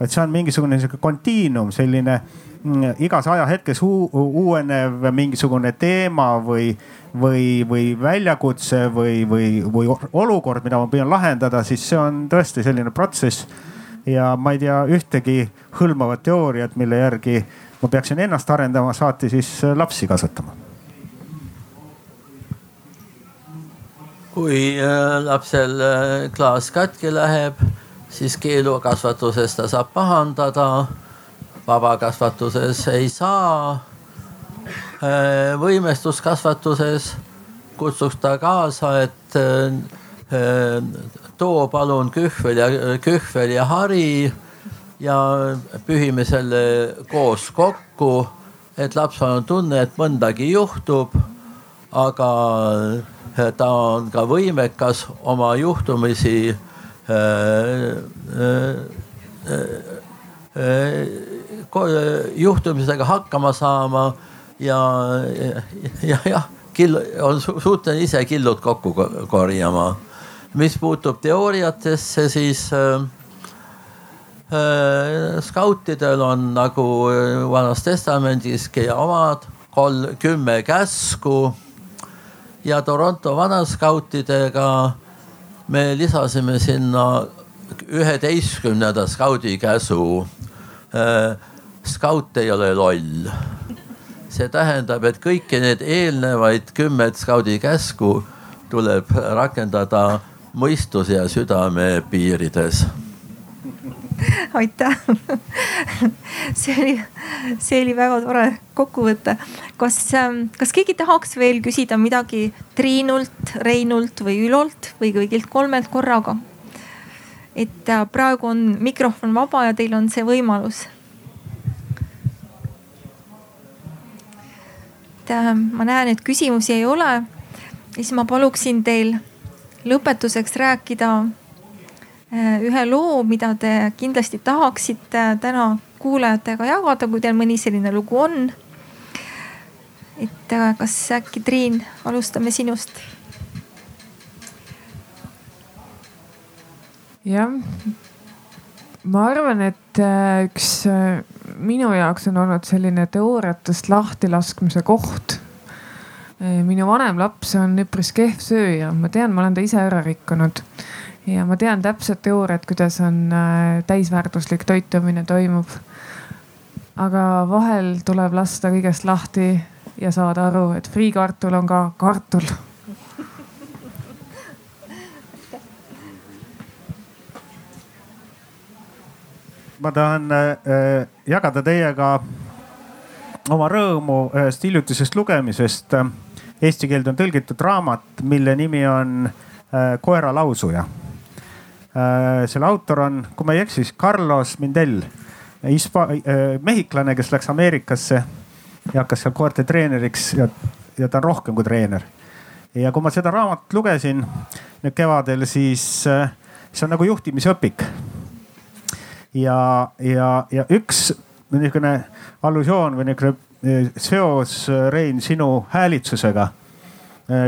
Vaid see on mingisugune sihuke kontiinum, selline mm, igas ajahetkes uuenev mingisugune teema või või, või väljakutse või, või, või olukord, mida ma püüan lahendada, siis see on tõesti selline protsess. ja ma ei tea ühtegi hõlmavat teooriat, mille järgi ma peaksin ennast arendama, saati siis lapsi kasvatama. kui äh, lapsel äh, klaas katki läheb, siis keelukasvatuses ta saab pahandada. vabakasvatuses ei saa Äh, võimestuskasvatuses kutsuks ta kaasa, et äh, too palun kühvel ja, kühvel ja hari ja pühime selle koos kokku, et lapsel on tunne, et mõndagi juhtub. aga ta on ka võimekas oma juhtumisi juhtumisega hakkama saama ja, ja jah, kill on suuteline ise killud kokku korjama. mis puutub teooriatesse, siis äh, skautidel on nagu Vanas Testamendiski omad kolm, kümme käsku ja Toronto vanaskautidega me lisasime sinna üheteistkümnenda skaudi käsu. Äh, skaut ei ole loll see tähendab, et kõiki need eelnevaid kümmet skaudi käsku tuleb rakendada mõistuse ja südame piirides aitäh. see oli, see oli väga tore kokkuvõte. kas, ähm, kas keegi tahaks veel küsida midagi Triinult, Reinult või Ülolt või kõigilt kolmelt korraga? et äh, praegu on mikrofon vaba ja teil on see võimalus et äh, ma näen, et küsimusi ei ole. siis ma paluksin teil lõpetuseks rääkida ühe loo, mida te kindlasti tahaksite täna kuulajatega jagada, kui teil mõni selline lugu on. et äh, kas äkki Triin, alustame sinust? jah, ma arvan, et üks minu jaoks on olnud selline teooriatest lahtilaskmise koht. minu vanem laps on üpris kehv sööja, ma tean, ma olen ta ise ära rikkunud ja ma tean täpset teooriat, kuidas on äh, täisväärtuslik toitumine toimub. aga vahel tuleb lasta kõigest lahti ja saada aru, et friikartul on ka kartul ma tahan äh, jagada teiega oma rõõmu ühest hiljutisest lugemisest. Eesti keelde on tõlgitud raamat, mille nimi on äh, Koera lausuja. Äh, selle autor on, kui ma ei eksi, siis Carlos Mindel, hispa-, mehhiklane, kes läks Ameerikasse ja hakkas seal koerte treeneriks ja, ja ta on rohkem kui treener. ja kui ma seda raamatut lugesin nüüd kevadel, siis see on nagu juhtimisõpik ja, ja, ja üks niisugune allusioon või niisugune seos, Rein, sinu häälitsusega.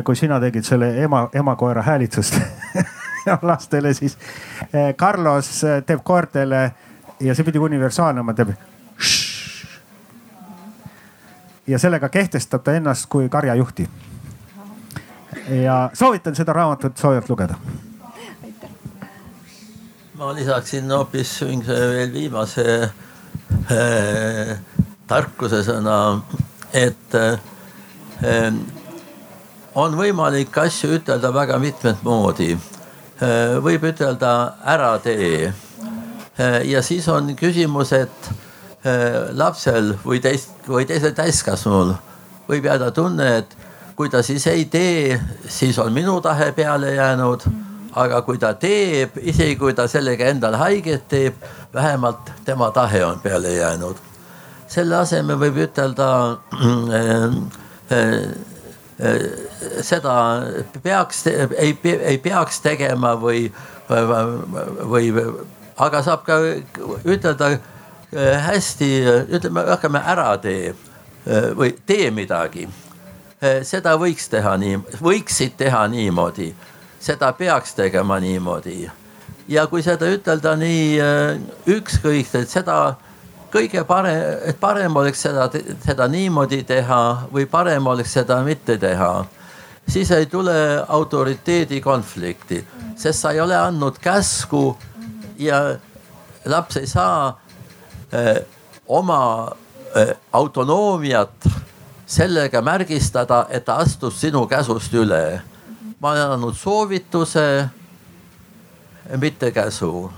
Kui sina tegid selle ema, emakoera häälitsust lastele, siis Carlos teeb koertele ja see pidi universaalne olema, teeb. ja sellega kehtestab ta ennast kui karjajuhti. ja soovitan seda raamatut soojalt lugeda. ma lisaksin hoopis veel viimase äh, tarkuse sõna, et äh, on võimalik asju ütelda väga mitmet moodi. Äh, võib ütelda ära tee. Äh, ja siis on küsimus, et äh, lapsel või teist või teisel täiskasvanul võib jääda tunne, et kui ta siis ei tee, siis on minu tahe peale jäänud. aga kui ta teeb, isegi kui ta sellega endale haiget teeb, vähemalt tema tahe on peale jäänud. selle asemel võib ütelda seda peaks, ei, ei peaks tegema või, või, aga saab ka ütelda äh, hästi, ütleme, hakkame ära tee äh, või tee midagi. Äh, seda võiks teha nii, võiksid teha niimoodi, seda peaks tegema niimoodi. ja kui seda ütelda nii ükskõikselt, seda kõige parem, et parem oleks seda, seda niimoodi teha või parem oleks seda mitte teha. siis ei tule autoriteedi konflikti, sest sa ei ole andnud käsku ja laps ei saa eh, oma eh, autonoomiat sellega märgistada, et ta astus sinu käsust üle. ma olen andnud soovituse, mitte käsu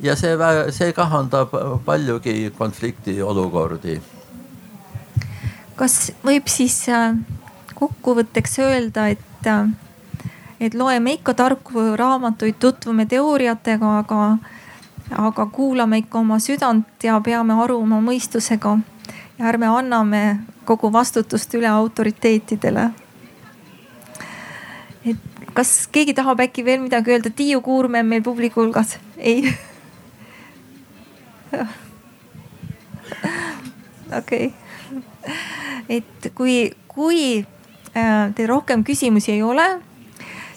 ja see, see kahandab paljugi konfliktiolukordi. kas võib siis äh, kokkuvõtteks öelda, et, äh, et loeme ikka tarku raamatuid, tutvume teooriatega, aga, aga kuulame ikka oma südant ja peame aru oma mõistusega ja ärme anname kogu vastutust üle autoriteetidele. et kas keegi tahab äkki veel midagi öelda? Tiiu Kuurme on meil publiku hulgas, ei okei et kui, kui äh, teil rohkem küsimusi ei ole,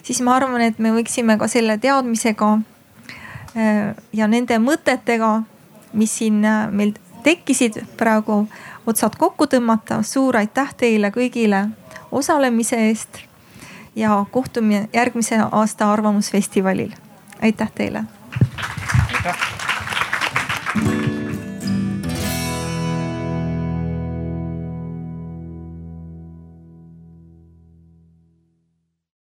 siis ma arvan, et me võiksime ka selle teadmisega äh, ja nende mõtetega, mis siin äh, meil tekkisid praegu otsad kokku tõmmata. suur aitäh teile kõigile osalemise eest ja kohtume järgmise aasta Arvamusfestivalil. aitäh teile. aitäh.